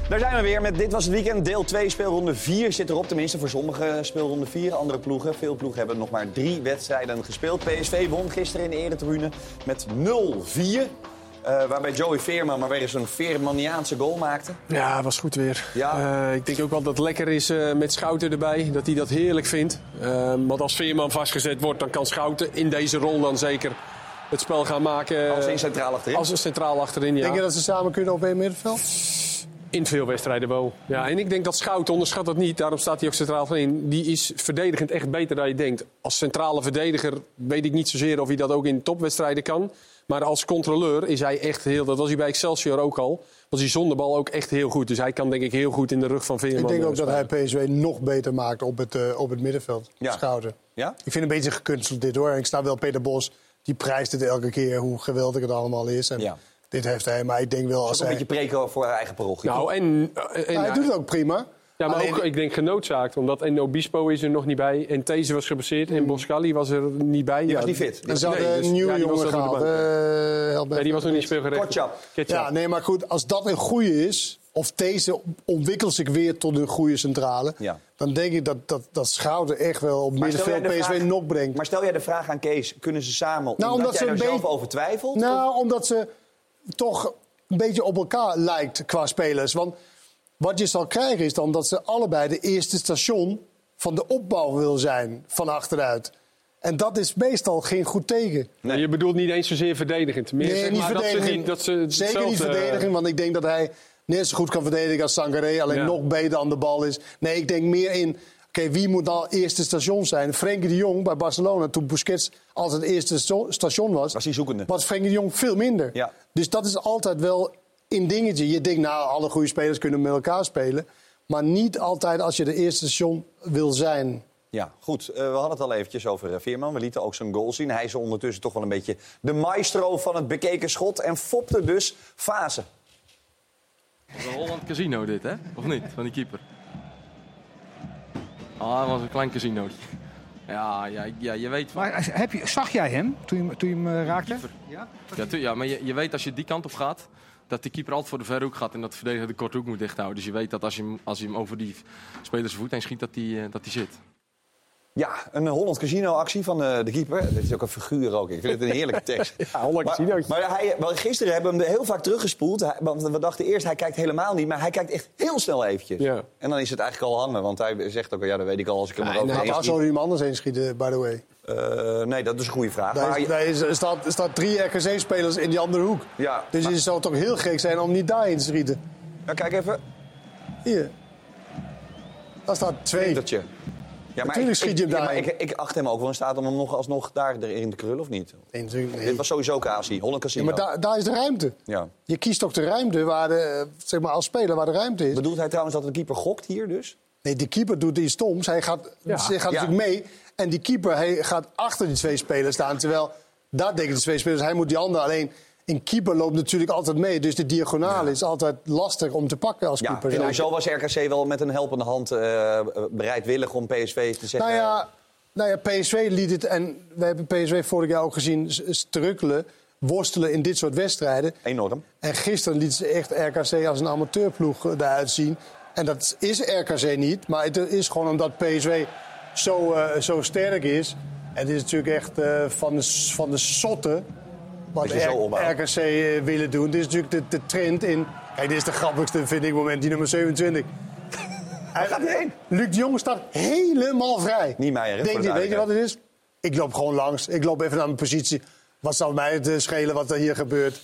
Daar zijn we weer met Dit Was Het Weekend. Deel 2, speelronde 4 zit erop. Tenminste voor sommige speelronde 4. Andere ploegen, veel ploegen hebben nog maar drie wedstrijden gespeeld. PSV won gisteren in de Eretribune met 0-4. Eh, waarbij Joey Veerman maar weer eens een Veermaniaanse goal maakte. Ja, het was goed weer. Ja. Eh, ik denk ook wel dat het lekker is eh, met Schouten erbij. Dat hij dat heerlijk vindt. Want als Veerman vastgezet wordt, dan kan Schouten in deze rol dan zeker het spel gaan maken. Als een centraal achterin. Als een centraal achterin, ja. Denk je dat ze samen kunnen op één middenveld? In veel wedstrijden wel. Ja, en ik denk dat Schouten, onderschat dat niet, daarom staat hij ook centraal achterin. Die is verdedigend echt beter dan je denkt. Als centrale verdediger weet ik niet zozeer of hij dat ook in topwedstrijden kan. Maar als controleur is hij echt heel, dat was hij bij Excelsior ook al, was hij zonder bal ook echt heel goed. Dus hij kan denk ik heel goed in de rug van Veerman Ik denk eh, ook dat hij PSV nog beter maakt op het, eh, op het middenveld. Ja. Schouten. Ja? Ik vind het een beetje gekunsteld dit hoor. En ik snap wel Peter Bos, die prijst het elke keer hoe geweldig het allemaal is. En Ja. Dit heeft hij, maar ik denk wel Als als een hij... beetje preken voor haar eigen parochie. Nou, en, en, Ja, hij doet het ook prima. Ja, maar Alleen- ook, ik denk genoodzaakt. Omdat en Obispo is er nog niet bij. En These was geblesseerd. En Boscali was er niet bij. Die ja, was niet fit. En ze hadden Nee, een dus- nieuwe ja, jongen gehaald. bank. eh, die was nog niet speelgerecht. Ketchup. Ja, nee, maar goed, als dat een goede is, of deze ontwikkelt zich weer tot een goede centrale, Ja. dan denk ik dat, dat, dat Schouten echt wel op middenveld PSV nog brengt. Maar stel jij de vraag aan Kees, kunnen ze samen, Nou, omdat, omdat jij ze er zelf over twijfelt? Nou, omdat ze toch een beetje op elkaar lijkt qua spelers. Want wat je zal krijgen is dan dat ze allebei de eerste station van de opbouw wil zijn van achteruit. En dat is meestal geen goed teken. Nee, Je bedoelt niet eens zozeer verdedigend. Meer Nee, zeg niet maar dat ze verdedigend. niet, dat ze Zeker niet hetzelfde- verdedigen, want ik denk dat hij net zo goed kan verdedigen als Sangaré. Alleen Ja. nog beter aan de bal is. Nee, ik denk meer in... Oké, wie moet nou eerste station zijn? Frenkie de Jong bij Barcelona, toen Busquets altijd het eerste station was... Was hij zoekende. was Frenkie de Jong veel minder. Ja. Dus dat is altijd wel een dingetje. Je denkt, nou, alle goede spelers kunnen met elkaar spelen. Maar niet altijd als je de eerste station wil zijn. Ja, goed. Eh, we hadden het al eventjes over eh, Veerman. We lieten ook zijn goal zien. Hij is ondertussen toch wel een beetje de maestro van het bekeken schot. En fopte dus fase. Is een Holland Casino dit, hè? Of niet? Van die keeper. Ah, dat was een klein casino. Ja, ja, ja, je weet van... Maar heb je, zag jij hem toen je, hem- toen je hem eh, raakte? Ja, tu- ja maar je, je weet als je die kant op gaat, dat die keeper altijd voor de verre hoek gaat en dat de verdediger de korte hoek moet dichthouden. Dus je weet dat als je hem, als je hem over die spelers voet heen schiet, dat die, eh, dat die zit. Ja, een Holland Casino-actie van eh, de keeper. Dit is ook een figuur ook. Ik vind het een heerlijke tekst. Ja, Holland maar, Casino. maar hij, maar gisteren hebben we hem heel vaak teruggespoeld. Hij- Want we dachten eerst, hij kijkt helemaal niet. Maar hij kijkt echt heel snel eventjes. Ja. En dan is het eigenlijk al hangen. Want hij zegt ook, ja, dat weet ik al als ik hem Nee, er ook nee, Waar zou hij hem anders heen schieten, by the way? Eh, nee, dat is een goede vraag. Daar, Maar is, daar is- er, staat, er staat drie RKC-spelers in die andere hoek. ja, Dus maar- het zou toch heel gek zijn om niet daarin te schieten. ja, kijk even. Hier. Daar staat twee. Ja, Natuurlijk ik- schiet je hem ik, ja, maar daarin. ik, ik acht hem ook wel in staat om hem nog alsnog daar erin te krullen, of niet? Nee, natuurlijk niet. Dit was sowieso Kasi, Holland Ja, Casino. maar daar, daar is de ruimte. Ja. Je kiest ook de ruimte waar de, zeg maar als speler waar de ruimte is. Bedoelt hij trouwens dat de keeper gokt hier dus? Nee, de keeper doet iets stoms. Hij gaat, Ja. hij gaat Ja. natuurlijk mee. En die keeper hij gaat achter die twee spelers staan. Terwijl, daar denken de twee spelers, hij moet die andere. Alleen, een keeper loopt natuurlijk altijd mee. Dus de diagonale is altijd lastig om te pakken als Ja, keeper. en zo was RKC wel met een helpende hand eh, bereidwillig om PSV te zeggen... Nou ja, nou ja, PSV liet het, en we hebben PSV vorig jaar ook gezien, strukkelen, worstelen in dit soort wedstrijden. Enorm. En gisteren liet ze echt RKC als een amateurploeg eh, eruit zien. En dat is RKC niet, maar het is gewoon omdat PSV zo, eh, zo sterk is. En het is natuurlijk echt eh, van, de, van de sotten wat. RKC eh, willen doen. Dit is natuurlijk de, de trend in... Kijk, dit is de grappigste, vind ik, moment, die nummer 27. Hij gaat heen. Luc de Jong staat helemaal vrij. Niet Meijer, hè, voor Denkt de hij, weet je wat het is? Ik loop gewoon langs. Ik loop even naar mijn positie. Wat zal mij het eh, schelen wat er hier gebeurt?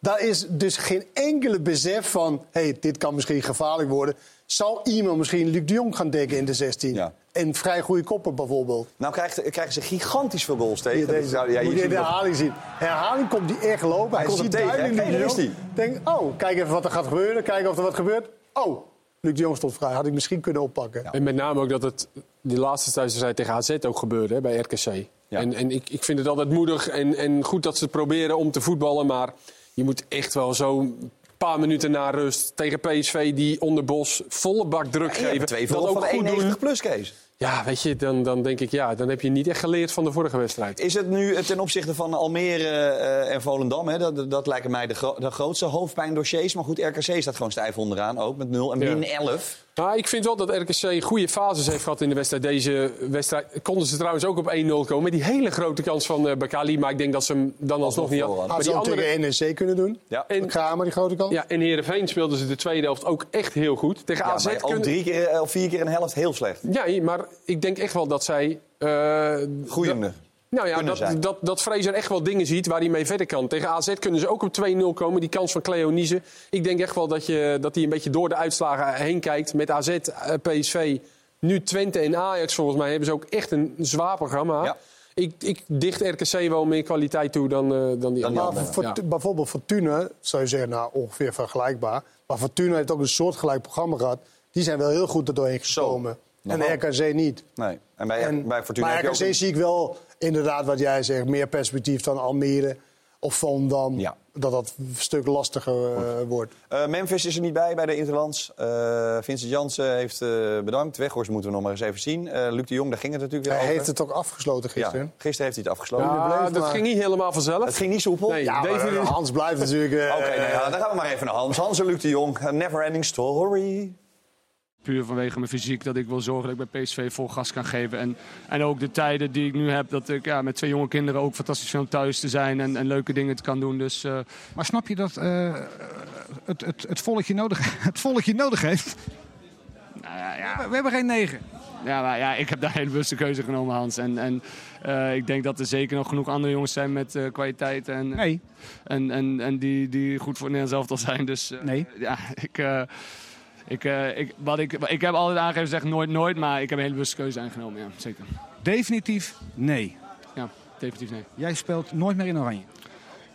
Daar is dus geen enkele besef van... hey, dit kan misschien gevaarlijk worden. Zal iemand misschien Luc de Jong gaan dekken in de 16? En vrij goede koppen bijvoorbeeld. Nou krijgt, krijgen ze gigantisch veel goals tegen. Deze, zou- ja, moet je ziet in de nog- herhaling zien. In herhaling komt hij echt lopen. Hij, komt ziet tegen? Luc de Jong. Denk, oh, kijk even wat er gaat gebeuren. Kijken of er wat gebeurt. Oh, Luc de Jong stond vrij. Had ik misschien kunnen oppakken. En met name ook dat het die laatste thuiswedstrijd tegen AZ ook gebeurde hè, bij RKC. En, en ik, ik vind het altijd moedig en, en goed dat ze het proberen om te voetballen. Maar je moet echt wel zo'n paar minuten na rust tegen PSV die onder Bos volle bak druk Ja, geven. twee dat ook goed 91 doen. plus, Kees. Ja, weet je, dan, dan denk ik, ja, dan heb je niet echt geleerd van de vorige wedstrijd. Is het nu eh, ten opzichte van Almere eh, en Volendam, hè, dat, dat lijken mij de, gro- de grootste hoofdpijndossiers. Maar goed, RKC staat gewoon stijf onderaan ook met 0 en min 11. Nou, ik vind wel dat RKC goede fases heeft gehad in de wedstrijd. Deze wedstrijd konden ze trouwens ook op 1-0 komen. Met die hele grote kans van eh Bakali. Maar ik denk dat ze hem dan alsnog niet hadden. Had Maar ze die ook andere... tegen NEC kunnen doen. Ja. En, Kramer, die grote kans. ja, in Heerenveen speelden ze de tweede helft ook echt heel goed. Tegen Ja, AZ ook drie keer eh, of vier keer een helft heel slecht. Ja, maar ik denk echt wel dat zij... eh, Groeiende. Nou ja, dat, dat, dat Fraser echt wel dingen ziet waar hij mee verder kan. Tegen AZ kunnen ze ook op 2-0 komen. Die kans van Cleo Niese. Ik denk echt wel dat, je, dat hij een beetje door de uitslagen heen kijkt. Met AZ, eh, PSV, nu Twente en Ajax volgens mij hebben ze ook echt een zwaar programma. Ik, ik dicht RKC wel meer kwaliteit toe dan, eh, dan die Maar anderen. voor, Ja. bijvoorbeeld Fortuna, zou je zeggen, nou ongeveer vergelijkbaar. Maar Fortuna heeft ook een soortgelijk programma gehad. Die zijn wel heel goed er doorheen gekomen. En. RKC niet. Nee. En bij, En, bij Fortuna maar heb je RKC ook zie ik wel inderdaad wat jij zegt. Meer perspectief dan Almere of Volendam. Dat dat een stuk lastiger eh, wordt. Eh, Memphis is er niet bij bij de Interlands. Eh, Vincent Jansen heeft eh, bedankt. Weghorst moeten we nog maar eens even zien. Eh, Luc de Jong, daar ging het natuurlijk weer Hij over. heeft het ook afgesloten gisteren. Ja, gisteren heeft hij het afgesloten. Ja, dat ging niet helemaal vanzelf. Het ging niet soepel. Nee, Ja, maar. Hans blijft natuurlijk... eh, Oké, nou ja, dan gaan we maar even naar Hans. Hans en Luc de Jong. A never ending story. Puur vanwege mijn fysiek, dat ik wil zorgen dat ik bij PSV vol gas kan geven. En, en ook de tijden die ik nu heb, dat ik ja, met twee jonge kinderen ook fantastisch om thuis te zijn en, en leuke dingen te kan doen. Dus, eh, Maar snap je dat eh, het, het, het, volkje nodig, het volkje nodig heeft? Nou ja, ja. We, we hebben geen negen. Ja, maar ja, ik heb daar hele bewuste keuze genomen, Hans. En, en eh, ik denk dat er zeker nog genoeg andere jongens zijn met eh, kwaliteit. En, Nee. En, en, en die, die goed voor het Nederlands elftal zijn. Dus Nee. ja, ik, ik, eh, ik, wat ik, ik heb altijd aangegeven, zeg nooit nooit. Maar ik heb een hele bewuste keuze aangenomen, ja, zeker. Definitief nee. Ja, definitief nee. Jij speelt nooit meer in oranje.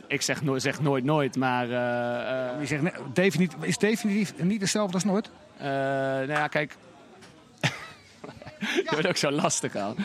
Ik zeg, nooit zeg nooit nooit, maar... eh, eh, Je zegt, nee, definitief, is definitief niet hetzelfde als nooit? Nou ja, kijk. Je wordt ook zo lastig aan.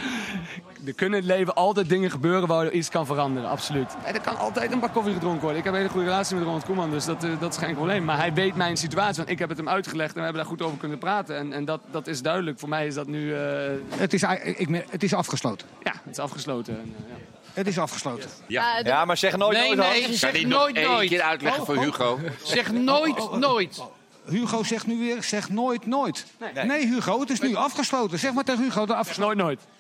Er kunnen in het leven altijd dingen gebeuren waardoor iets kan veranderen, absoluut. En er kan altijd een bak koffie gedronken worden. Ik heb een hele goede relatie met Ronald Koeman, dus dat, eh, dat is geen probleem. Maar hij weet mijn situatie, want ik heb het hem uitgelegd en we hebben daar goed over kunnen praten. En, en dat, dat is duidelijk. Voor mij is dat nu... eh, Het is, ik, het is afgesloten. ja, het is afgesloten. En, eh, ja. Het is afgesloten. Ja, Ja, maar zeg nooit nee, nooit, nee, zeg nooit nog één nooit. keer uitleggen voor Hugo. Zeg nooit nooit. Hugo zegt nu weer, zeg nooit nooit. Nee, Hugo, het is nu afgesloten. Zeg maar tegen Hugo, de afgesloten. Nooit nooit.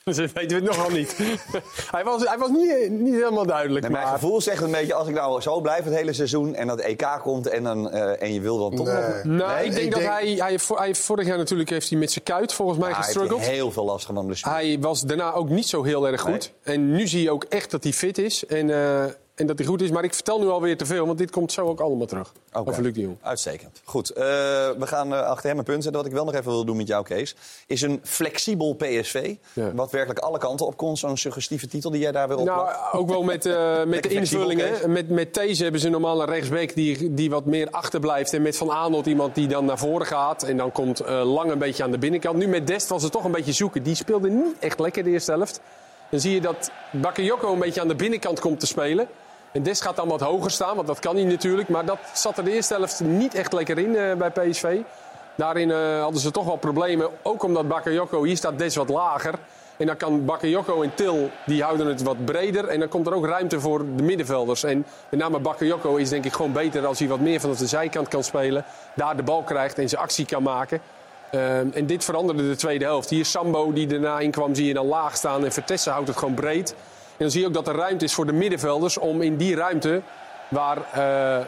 Dat weten we het nog wel niet. hij, was, hij was niet, niet helemaal duidelijk. Nee, mijn maar... gevoel zegt een beetje, als ik nou zo blijf het hele seizoen... en dat EK komt en, dan, eh, en je wil dan toch nog... Nou, ik denk dat Hij, hij, hij vorig jaar natuurlijk heeft hij met zijn kuit volgens mij Ja, hij heeft heel veel last van blessure. Hij was daarna ook niet zo heel erg goed. En nu zie je ook echt dat hij fit is. En, eh, en dat hij goed is. Maar ik vertel nu alweer te veel, want dit komt zo ook allemaal terug. Oké. Over Luc de Jong. Uitstekend. Goed, eh, we gaan eh, achter hem een punt zetten. Wat ik wel nog even wil doen met jou, Kees, is een flexibel PSV. Wat werkelijk alle kanten op kon. Zo'n suggestieve titel die jij daar weer op Nou, ook wel met, eh, met de Lekker flexibel, invulling. Kees. hè. Met, met deze hebben ze normaal een rechtsback die, die wat meer achterblijft. En met Van Aanholt iemand die dan naar voren gaat. En dan komt eh, Lang een beetje aan de binnenkant. Nu met Dest was het toch een beetje zoeken. Die speelde niet echt lekker de eerste helft. Dan zie je dat Bakayoko een beetje aan de binnenkant komt te spelen. En Dest gaat dan wat hoger staan, want dat kan hij natuurlijk. Maar dat zat er de eerste helft niet echt lekker in eh, bij PSV. Daarin eh, hadden ze toch wel problemen. Ook omdat Bakayoko, hier staat Des wat lager. En dan kan Bakayoko en Til, die houden het wat breder. En dan komt er ook ruimte voor de middenvelders. En met name Bakayoko is denk ik gewoon beter als hij wat meer vanaf de zijkant kan spelen. Daar de bal krijgt en zijn actie kan maken. Ehm, en dit veranderde de tweede helft. Hier Sambo die erna inkwam, zie je dan laag staan. En Vertessen houdt het gewoon breed. En dan zie je ook dat er ruimte is voor de middenvelders om in die ruimte waar eh,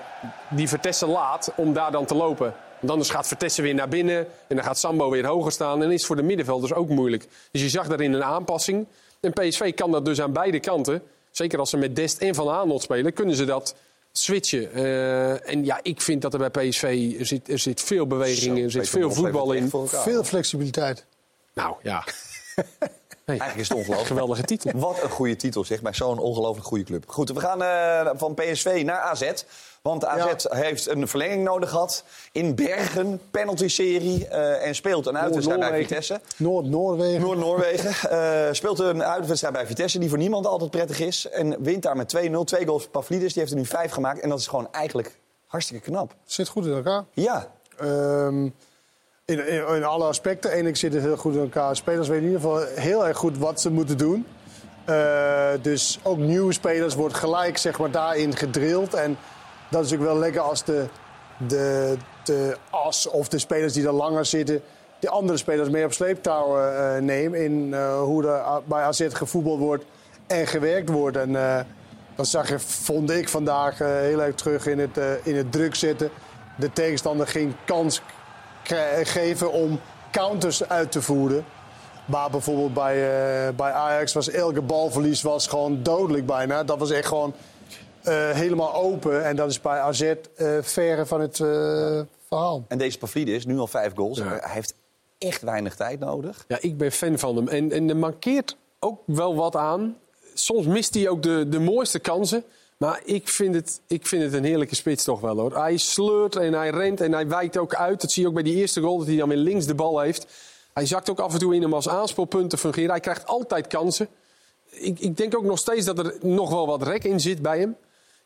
die Vertessen laat, om daar dan te lopen. Want anders gaat Vertessen weer naar binnen en dan gaat Sambo weer hoger staan. En is voor de middenvelders ook moeilijk. Dus je zag daarin een aanpassing. En PSV kan dat dus aan beide kanten. Zeker als ze met Dest en Van Aanholt spelen, kunnen ze dat switchen. Eh, en ja, ik vind dat er bij PSV er zit, er zit veel beweging in, er zit veel voetbal in. Veel flexibiliteit. Nou ja. Eigenlijk is het ongelooflijk. Geweldige titel. Wat een goede titel, zeg, bij zo'n ongelooflijk goede club. Goed, we gaan eh, van PSV naar AZ. Want AZ heeft een verlenging nodig gehad. In Bergen, penalty-serie. eh, en speelt een uitwedstrijd bij. Vitesse. Noord-Noorwegen. Noord-Noorwegen. eh, speelt een uitwedstrijd bij Vitesse die voor niemand altijd prettig is. En wint daar met 2-0. Twee goals voor Pavlidis. Die heeft er nu vijf gemaakt. En dat is gewoon eigenlijk hartstikke knap. Zit goed in elkaar. Ja. Ehm, in, in, alle aspecten. Eén, zit het heel goed in elkaar. Spelers weten in ieder geval heel erg goed wat ze moeten doen. Eh, dus ook nieuwe spelers wordt gelijk zeg maar, daarin gedrild. En dat is natuurlijk wel lekker als de, de, de as of de spelers die er langer zitten... die andere spelers mee op sleeptouw eh, nemen... in eh, hoe er bij AZ gevoetbald wordt en gewerkt wordt. En eh, dat zag je, vond ik vandaag heel erg terug in het, in het druk zetten. De tegenstander geen kans kri- geven om counters uit te voeren. Maar bijvoorbeeld bij, eh, bij Ajax was elke balverlies was gewoon dodelijk bijna. Dat was echt gewoon eh, helemaal open. En dat is bij AZ eh verre van het eh, verhaal. En deze Pavlidis, nu al vijf goals. Hij heeft echt weinig tijd nodig. Ja, ik ben fan van hem. En, en er mankeert ook wel wat aan. Soms mist hij ook de, de mooiste kansen. Maar ik vind, het, ik vind het een heerlijke spits toch wel hoor. Hij sleurt en hij rent en hij wijkt ook uit. Dat zie je ook bij die eerste goal, dat hij dan weer links de bal heeft. Hij zakt ook af en toe in hem als aanspoelpunt te fungeren. Hij krijgt altijd kansen. Ik, ik denk ook nog steeds dat er nog wel wat rek in zit bij hem.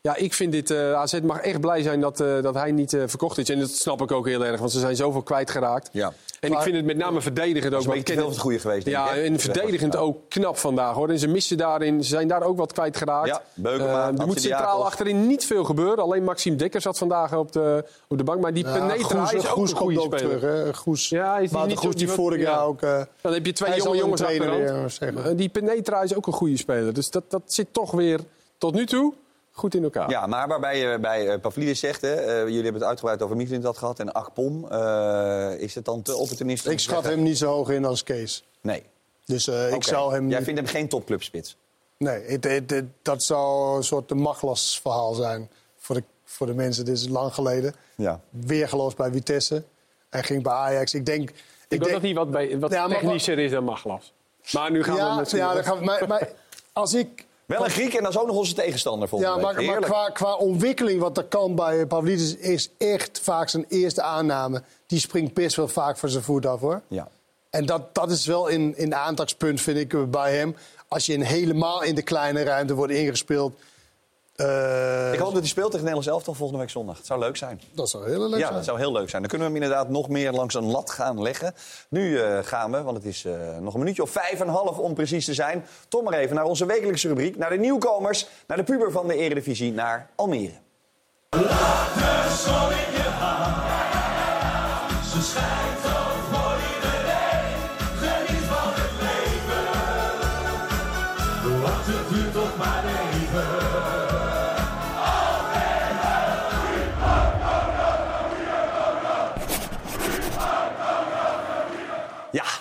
Ja, ik vind dit. eh AZ mag echt blij zijn dat, eh, dat hij niet eh, verkocht is. En dat snap ik ook heel erg, want ze zijn zoveel kwijtgeraakt. Ja. En ik vind het met name verdedigend ook. te veel van het goede geweest, denk Ja, ik, en verdedigend ook knap vandaag hoor. En ze missen daarin, ze zijn daar ook wat kwijtgeraakt. Ja, Beukema, er moet centraal achterin niet veel gebeuren. Alleen Maxime Dekker zat vandaag op de, op de bank. Maar die Ja, Penetra Goes- is ook Goes een goede ook speler. terug. Hè? Goes, Ja, is die niet Goes die vorig jaar ja. ook... eh, Dan heb je twee jonge jongens. Eh, Die Penetra is ook een goede speler. Dus dat, dat zit toch weer tot nu toe goed in elkaar. Ja, maar waarbij je bij eh, Pavlidis zegt, hè, eh, jullie hebben het uitgebreid over Michelin dat gehad en Akpom. eh, is het dan te opportunistisch? Ik schat hem niet zo hoog in als Kees. Nee. Dus eh, ik zou hem... Jij vindt hem geen topclubspits? Nee, het, het- het- dat zou een soort de Maglas verhaal zijn voor de, voor de mensen. Dit is lang geleden. Ja. Weergeloos bij Vitesse. Hij ging bij Ajax. Ik denk... Ik denk denk- dat hij wat, bij, wat Ja, maar- technischer is dan Maglas. Maar nu gaan we ja, met ja, dan gaan we, maar, maar als ik... Wel een Griek en dat is ook nog onze tegenstander volgens Ja, mij. maar, maar qua, qua ontwikkeling wat er kan bij Pavlidis is echt vaak zijn eerste aanname. Die springt best wel vaak van zijn voet af hoor. Ja. En dat, dat is wel in, in aantakspunt vind ik bij hem. Als je in helemaal in de kleine ruimte wordt ingespeeld. Eh, Ik hoop dat hij speelt tegen Nederlands elftal volgende week zondag. Het zou leuk zijn. Dat zou heel leuk ja, zijn. dat zou heel leuk zijn. Dan kunnen we hem inderdaad nog meer langs een lat gaan leggen. Nu eh, gaan we, want het is eh, nog een minuutje of vijf en een half om precies te zijn. Toch maar even naar onze wekelijkse rubriek. Naar de nieuwkomers, naar de puber van de Eredivisie, naar Almere. De zon in je haar.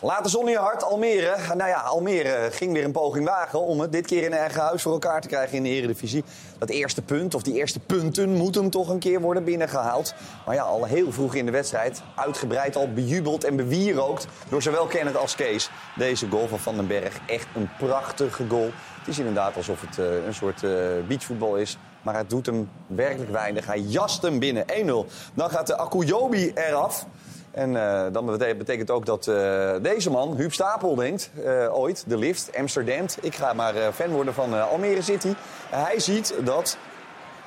Laat de zon in je hart. Almere. Nou ja, Almere ging weer een poging wagen om het dit keer in eigen huis voor elkaar te krijgen in de Eredivisie. Dat eerste punt, of die eerste punten, moeten toch een keer worden binnengehaald. Maar ja, al heel vroeg in de wedstrijd, uitgebreid al bejubeld en bewierookt door zowel Kenneth als Kees. Deze goal van Van den Berg, echt een prachtige goal. Het is inderdaad alsof het eh, een soort eh, beachvoetbal is. Maar het doet hem werkelijk weinig. Hij jast hem binnen 1-0. Dan gaat de Akuyobi eraf. En eh, dan bete- betekent ook dat eh, deze man, Huub Stapel, denkt eh, ooit, de lift, Amsterdam. Ik ga maar eh, fan worden van eh, Almere City. hij ziet dat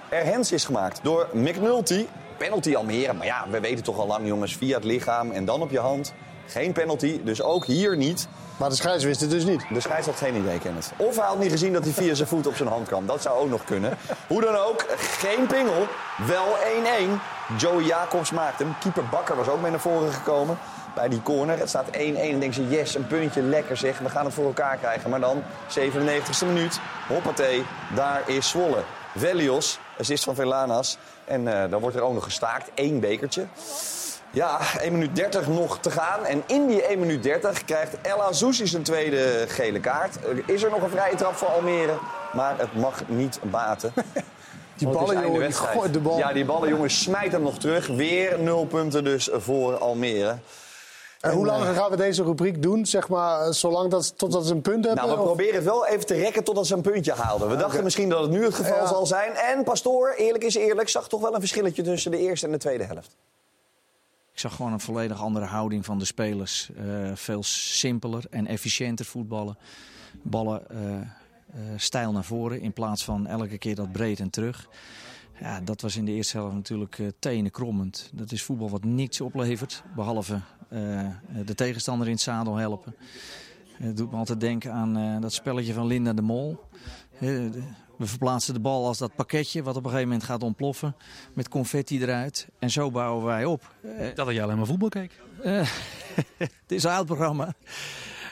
er hens is gemaakt door McNulty. Penalty Almere, maar ja, we weten toch al lang jongens, via het lichaam en dan op je hand. Geen penalty, dus ook hier niet. Maar de scheids wist het dus niet. De scheids had geen idee, Kenneth. Of hij had niet gezien dat hij via zijn voet op zijn hand kwam. Dat zou ook nog kunnen. Hoe dan ook, geen pingel. Wel 1-1. Joey Jacobs maakt hem. Keeper Bakker was ook mee naar voren gekomen. Bij die corner. Het staat 1-1. En denk je, yes, een puntje, lekker zeg. We gaan het voor elkaar krijgen. Maar dan, 97e minuut. Hoppatee, daar is Zwolle. Velios, assist van Velanas. En eh, dan wordt er ook nog gestaakt. Eén bekertje. Ja, 1 minuut 30 nog te gaan. En in die 1 minuut 30 krijgt El Azouzi zijn tweede gele kaart. Is er nog een vrije trap voor Almere, maar het mag niet baten. Die Want het is ballen, einde jongen, die gooit de bal. Ja, die ballen, jongen, smijt hem nog terug. Weer nul punten dus voor Almere. En hoe lang eh, gaan we deze rubriek doen? Zeg maar, eh, zolang dat, totdat ze een punt hebben? Nou, we of- proberen het wel even te rekken totdat ze een puntje haalden. We dachten misschien dat het nu het geval Ja. zal zijn. En Pastoor, eerlijk is eerlijk, zag toch wel een verschilletje tussen de eerste en de tweede helft. Ik zag gewoon een volledig andere houding van de spelers. Eh, veel simpeler en efficiënter voetballen. Ballen stijl naar voren in plaats van elke keer dat breed en terug. Ja, dat was in de eerste helft natuurlijk eh tenen krommend. Dat is voetbal wat niets oplevert, behalve eh, de tegenstander in het zadel helpen. Het doet me altijd denken aan eh, dat spelletje van Linda de Mol. Eh, we verplaatsen de bal als dat pakketje wat op een gegeven moment gaat ontploffen. Met confetti eruit. En zo bouwen wij op. Eh, Dat jij alleen maar voetbal keek. eh, het is een oud programma.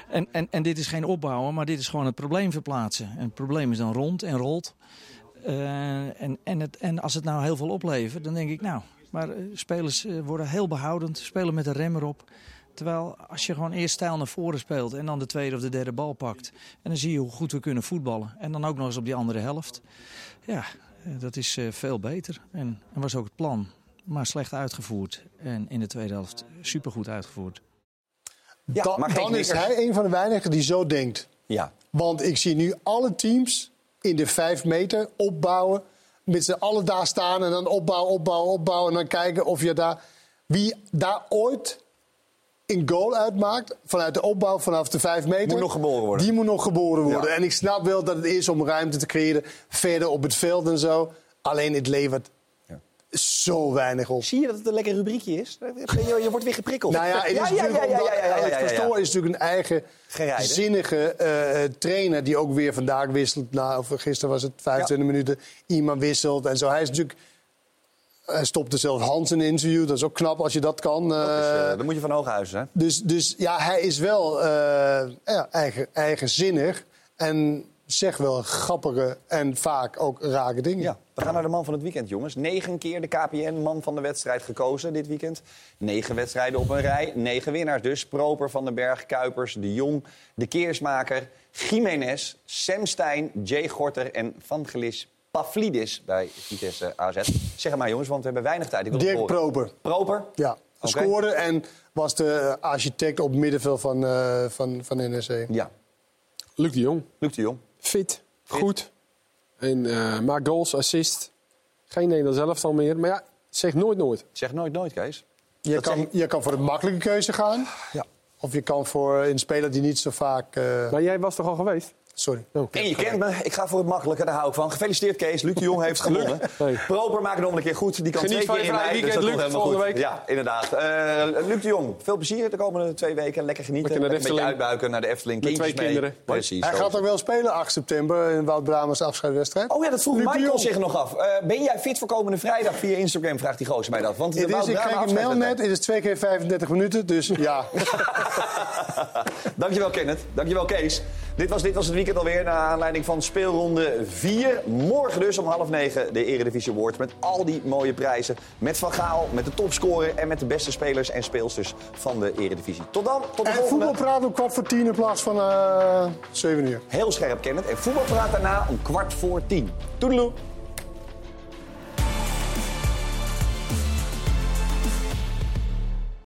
En, en, en dit is geen opbouwen, maar dit is gewoon het probleem verplaatsen. En het probleem is dan rond en rolt. Eh, en, en, het, en als het nou heel veel oplevert, dan denk ik, nou, maar eh, spelers eh, worden heel behoudend, spelen met een rem erop. Terwijl als je gewoon eerst stijl naar voren speelt en dan de tweede of de derde bal pakt. En dan zie je hoe goed we kunnen voetballen. En dan ook nog eens op die andere helft. Ja, dat is veel beter. En, en was ook het plan. Maar slecht uitgevoerd. En in de tweede helft supergoed uitgevoerd. Dan, maar dan is hij een van de weinigen die zo denkt. Ja. Want ik zie nu alle teams in de vijf meter opbouwen. Met z'n allen daar staan en dan opbouwen, opbouwen, opbouwen. En dan kijken of je daar... Wie daar ooit een goal uitmaakt, vanuit de opbouw vanaf de vijf meter... Moet nog geboren worden. Die moet nog geboren worden. Ja. En ik snap wel dat het is om ruimte te creëren. Verder op het veld en zo. Alleen het levert zo weinig op. Zie je dat het een lekker rubriekje is? Je, je wordt weer geprikkeld. Nou ja, het is ja, natuurlijk ja, ja. Pastoor is natuurlijk een eigen zinnige eh, eh, trainer... die ook weer vandaag wisselt. Nou, of gisteren was het 25 minuten. Iemand wisselt en zo. Hij is natuurlijk... Hij stopte zelfs Hans in een interview. Dat is ook knap als je dat kan. Dat is, eh. dan moet je van Hooghuizen, hè? dus, dus ja, hij is wel ja, eigen, eigenzinnig. En zegt wel grappige en vaak ook rake dingen. Ja, we gaan naar de man van het weekend, jongens. Negen keer de KPN-man van de wedstrijd gekozen dit weekend. Negen wedstrijden op een rij, negen winnaars dus. Proper, Van den Berg, Kuipers, De Jong, De Keersmaker, Jiménez, Sam Stein, Jay Gorter en Vangelis Pavlidis bij Vitesse AZ. Zeg het maar, jongens, want we hebben weinig tijd. Ik wil Dirk. Proper. Proper? Ja, Oké. scoorde en was de architect op middenveld van, eh van, van NEC. Ja. Luc de Jong. Luc de Jong. Fit, goed. En eh maakt goals, assist. Geen Nederlands elftal meer. Maar ja, zeg nooit nooit. Zeg nooit nooit, Kees. Je Dat kan, zeg je kan voor de makkelijke keuze gaan. Ja. Of je kan voor een speler die niet zo vaak... eh, Maar jij was toch al geweest? Sorry. En je kent me, ik ga voor het makkelijke, daar hou ik van. Gefeliciteerd Kees, Luc de Jong heeft gewonnen. Hey. Proper maakt het nog een keer goed, die kan Geniet twee van keer in mei, dus weekend, dat Luc, helemaal goed. volgende week. Ja, inderdaad. Eh, Luc de Jong, veel plezier de komende twee weken. Lekker genieten, Lekker naar de een beetje Efteling. uitbuiken naar de Efteling. Met twee mee. kinderen. Precies. Hij zo. gaat ook wel spelen 8 september in Wout Bramers afscheidswedstrijd. Oh ja, dat vroeg Luc Michael zich nog af. Eh, ben jij fit voor komende vrijdag? Via Instagram vraagt die gozer mij dat. Want de Het is, ik kreeg een mail net, het is twee keer 35 minuten, dus ja. Dankjewel Kenneth, dankjewel Kees. Dit was, dit was het weekend alweer, naar aanleiding van speelronde 4. Morgen dus om half negen de Eredivisie Awards met al die mooie prijzen. Met Van Gaal, met de topscorer en met de beste spelers en speelsters van de Eredivisie. Tot dan, tot de En volgende. voetbalpraat om kwart voor tien in plaats van eh 7 uur. Heel scherp, Kenneth. En voetbalpraat daarna om kwart voor tien. Toedeloe.